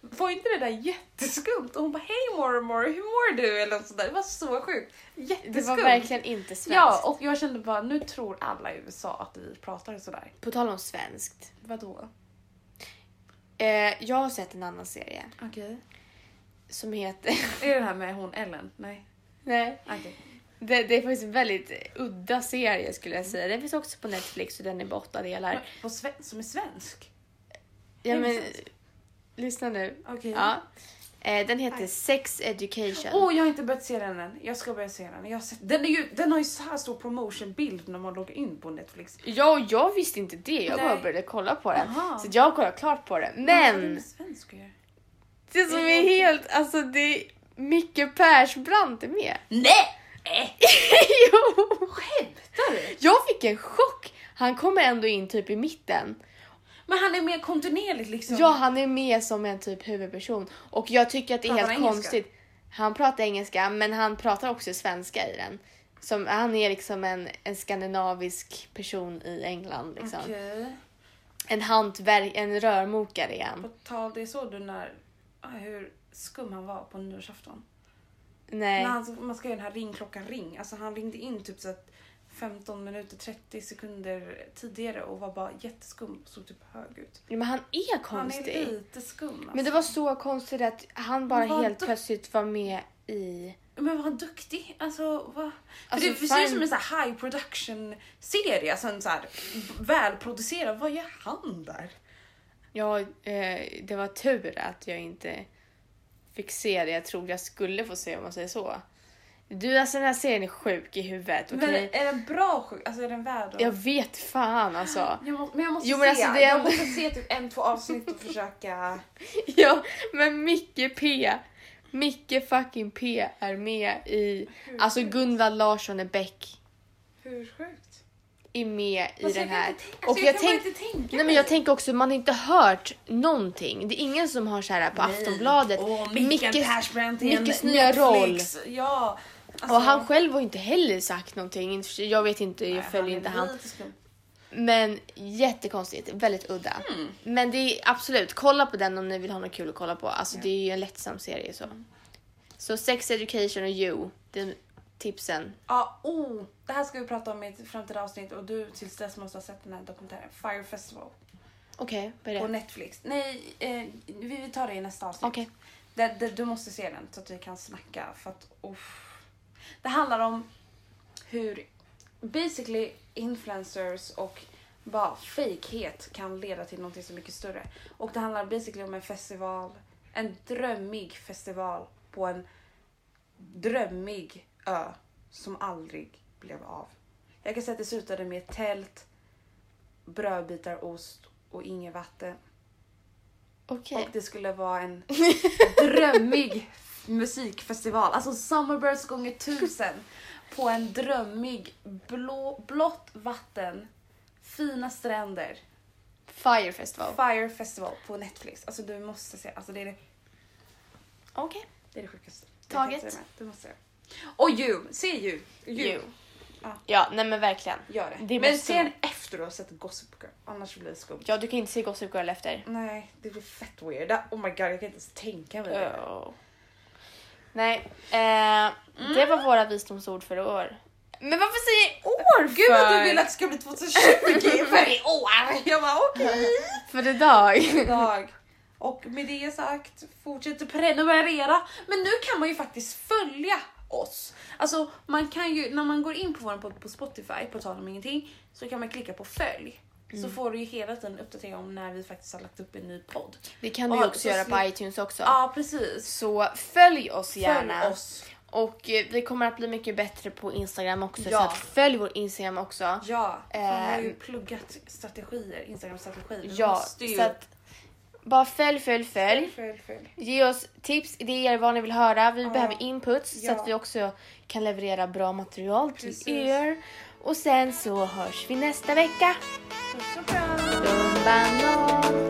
S2: var inte det där jätteskumt? Och hon bara hej mormor, hur mår du? Eller något sånt där. Det var så sjukt. Jätteskumt.
S1: Det var verkligen inte svenskt.
S2: Ja, och jag kände bara nu tror alla i USA att vi pratar sådär.
S1: På tal om svenskt.
S2: Vadå?
S1: Eh, jag har sett en annan serie
S2: Okej.
S1: som heter... [LAUGHS]
S2: Är det den här med hon Ellen? Nej.
S1: Nej.
S2: Okej.
S1: Det, det är faktiskt en väldigt udda serie skulle jag säga. Den finns också på Netflix och den är på åtta delar.
S2: Men På sven- Som är svensk?
S1: Ja, men, lyssna nu.
S2: Okej.
S1: Ja. Eh, den heter
S2: Aj.
S1: Sex Education.
S2: Åh, jag har inte börjat se den än. Jag ska börja se den. Jag har sett, den, är ju, den har ju så här stor promotionbild när man loggar in på Netflix.
S1: Ja, och jag visste inte det. Jag bara
S2: Nej.
S1: började kolla på den.
S2: Aha.
S1: Så jag har kollat klart på den.
S2: Vad har det
S1: Men
S2: med svensk att göra?
S1: det som är helt... Alltså det är Micke Persbrandt är med.
S2: Nej! [LAUGHS]
S1: jo!
S2: Skämtar du?
S1: Jag fick en chock. Han kommer ändå in typ i mitten.
S2: Men han är mer kontinuerligt liksom.
S1: Ja, han är med som en typ huvudperson. Och jag tycker att det är
S2: Pratar
S1: helt
S2: han engelska?
S1: konstigt. Han pratar engelska, men han pratar också svenska i den. Som, han är liksom en, en skandinavisk person i England. Liksom.
S2: Okej.
S1: En hantverk, en rörmokare är
S2: På
S1: han.
S2: tal, det såg du när, ah, hur skum han var på nyårsafton.
S1: Nej.
S2: När han, man ska göra den här ringklockan ring. Alltså han ringde in typ så att 15 minuter 30 sekunder tidigare och var bara jätteskum och såg typ hög ut.
S1: Ja, men han är
S2: Han
S1: konstig.
S2: är lite skum alltså.
S1: Men det var så konstigt att han bara helt plötsligt var med i...
S2: Men var han duktig? Alltså, vad?
S1: Alltså,
S2: det, ser ut som en sån här high production serie, alltså en så här välproducerad. Vad gör han där?
S1: Ja, eh, det var tur att jag inte fick se det jag trodde jag skulle få se om man säger så. Du, alltså den här serien är sjuk i huvudet.
S2: Men
S1: okej?
S2: är den bra sjuk? Alltså är den värd att...
S1: Jag vet fan alltså.
S2: Jag må, men jag måste
S1: Jo, men
S2: se.
S1: alltså, det är-
S2: Jag måste se typ en, två avsnitt och försöka... [LAUGHS]
S1: Ja, men Micke P. Micke fucking P är med i... Alltså Gunvald Larsson är Beck
S2: Hur sjukt?
S1: är med i
S2: Alltså,
S1: den här.
S2: tänka-
S1: Och
S2: alltså,
S1: jag
S2: jag
S1: tänk,
S2: tänka
S1: nej men jag tänker också, man har inte hört någonting. Det är ingen som har så här på Aftonbladet.
S2: Åh, Mikael
S1: Mickes-
S2: Persbrandt i en
S1: Mickes nya roll.
S2: Ja. Alltså,
S1: Och han själv har inte heller sagt någonting. Jag vet inte, jag
S2: nej,
S1: följer inte han. Men jättekonstigt, väldigt udda.
S2: Mm.
S1: Men det är absolut, kolla på den om ni vill ha något kul att kolla på. Alltså det är ju en lättsam serie så. Så Sex Education och You, det tipsen.
S2: Ja, oh, det här ska vi prata om i ett framtida avsnitt och du tills dess måste ha sett den här dokumentären. Fire Festival
S1: Okej, är
S2: på? Netflix. Nej, eh, vi tar det i nästa avsnitt.
S1: Okej.
S2: Det, du måste se den så att vi kan snacka för att uff. Det handlar om hur basically influencers och bara fejkhet kan leda till något så mycket större. Och det handlar basically om en festival, en drömmig festival på en drömmig ö som aldrig blev av. Jag kan säga att det slutade med tält, brödbitar, ost och inget vatten.
S1: Okej.
S2: Och det skulle vara en [LAUGHS] drömmig musikfestival. Alltså Summerbirds gånger tusen. På en drömmig blå, blått vatten, fina stränder.
S1: Fire Festival.
S2: Fire Festival på Netflix. Alltså du måste se. Alltså det är det,
S1: Okej.
S2: det, är det sjukaste.
S1: Taget.
S2: Du måste se. Och You! Se You!
S1: You.
S2: Ja.
S1: Ja, nej men verkligen.
S2: Gör det.
S1: Det
S2: Men se den efter du har sett Gossip Girl. Annars blir det skumt.
S1: Ja, du kan inte se Gossip Girl efter.
S2: Nej, det blir fett weird. Oh my god, jag kan inte ens tänka mig det.
S1: Oh. Nej, eh, det var våra visdomsord för i år. Men varför säger år
S2: Gud vad
S1: för?
S2: du vill att det ska bli 2020 för i år! Jag bara okej. [LAUGHS]
S1: För idag.
S2: Idag. Och med det sagt, fortsätt att prenumerera. Men nu kan man ju faktiskt följa oss. Alltså man kan ju, när man går in på vår podd på Spotify, på tal om ingenting, så kan man klicka på följ. Så får du ju hela tiden uppdatering om när vi faktiskt har lagt upp en ny podd.
S1: Det kan du ju också
S2: så
S1: göra på iTunes också.
S2: Ja precis.
S1: Så följ oss gärna.
S2: Följ oss.
S1: Och eh, vi kommer att bli mycket bättre på Instagram också. Så
S2: Ja.
S1: att följ vår Instagram också.
S2: Ja, han har ju
S1: Ehm.
S2: pluggat strategier, Instagram-strategier. Vi
S1: Ja,
S2: ju-
S1: så att bara följ, följ, följ.
S2: följ, följ.
S1: Ge oss tips, idéer, vad ni vill höra. Vi
S2: Ja.
S1: behöver inputs så
S2: Ja.
S1: att vi också kan leverera bra material till
S2: Precis.
S1: er. Och sen så hörs vi nästa vecka.
S2: Soprano.
S1: Tumbando.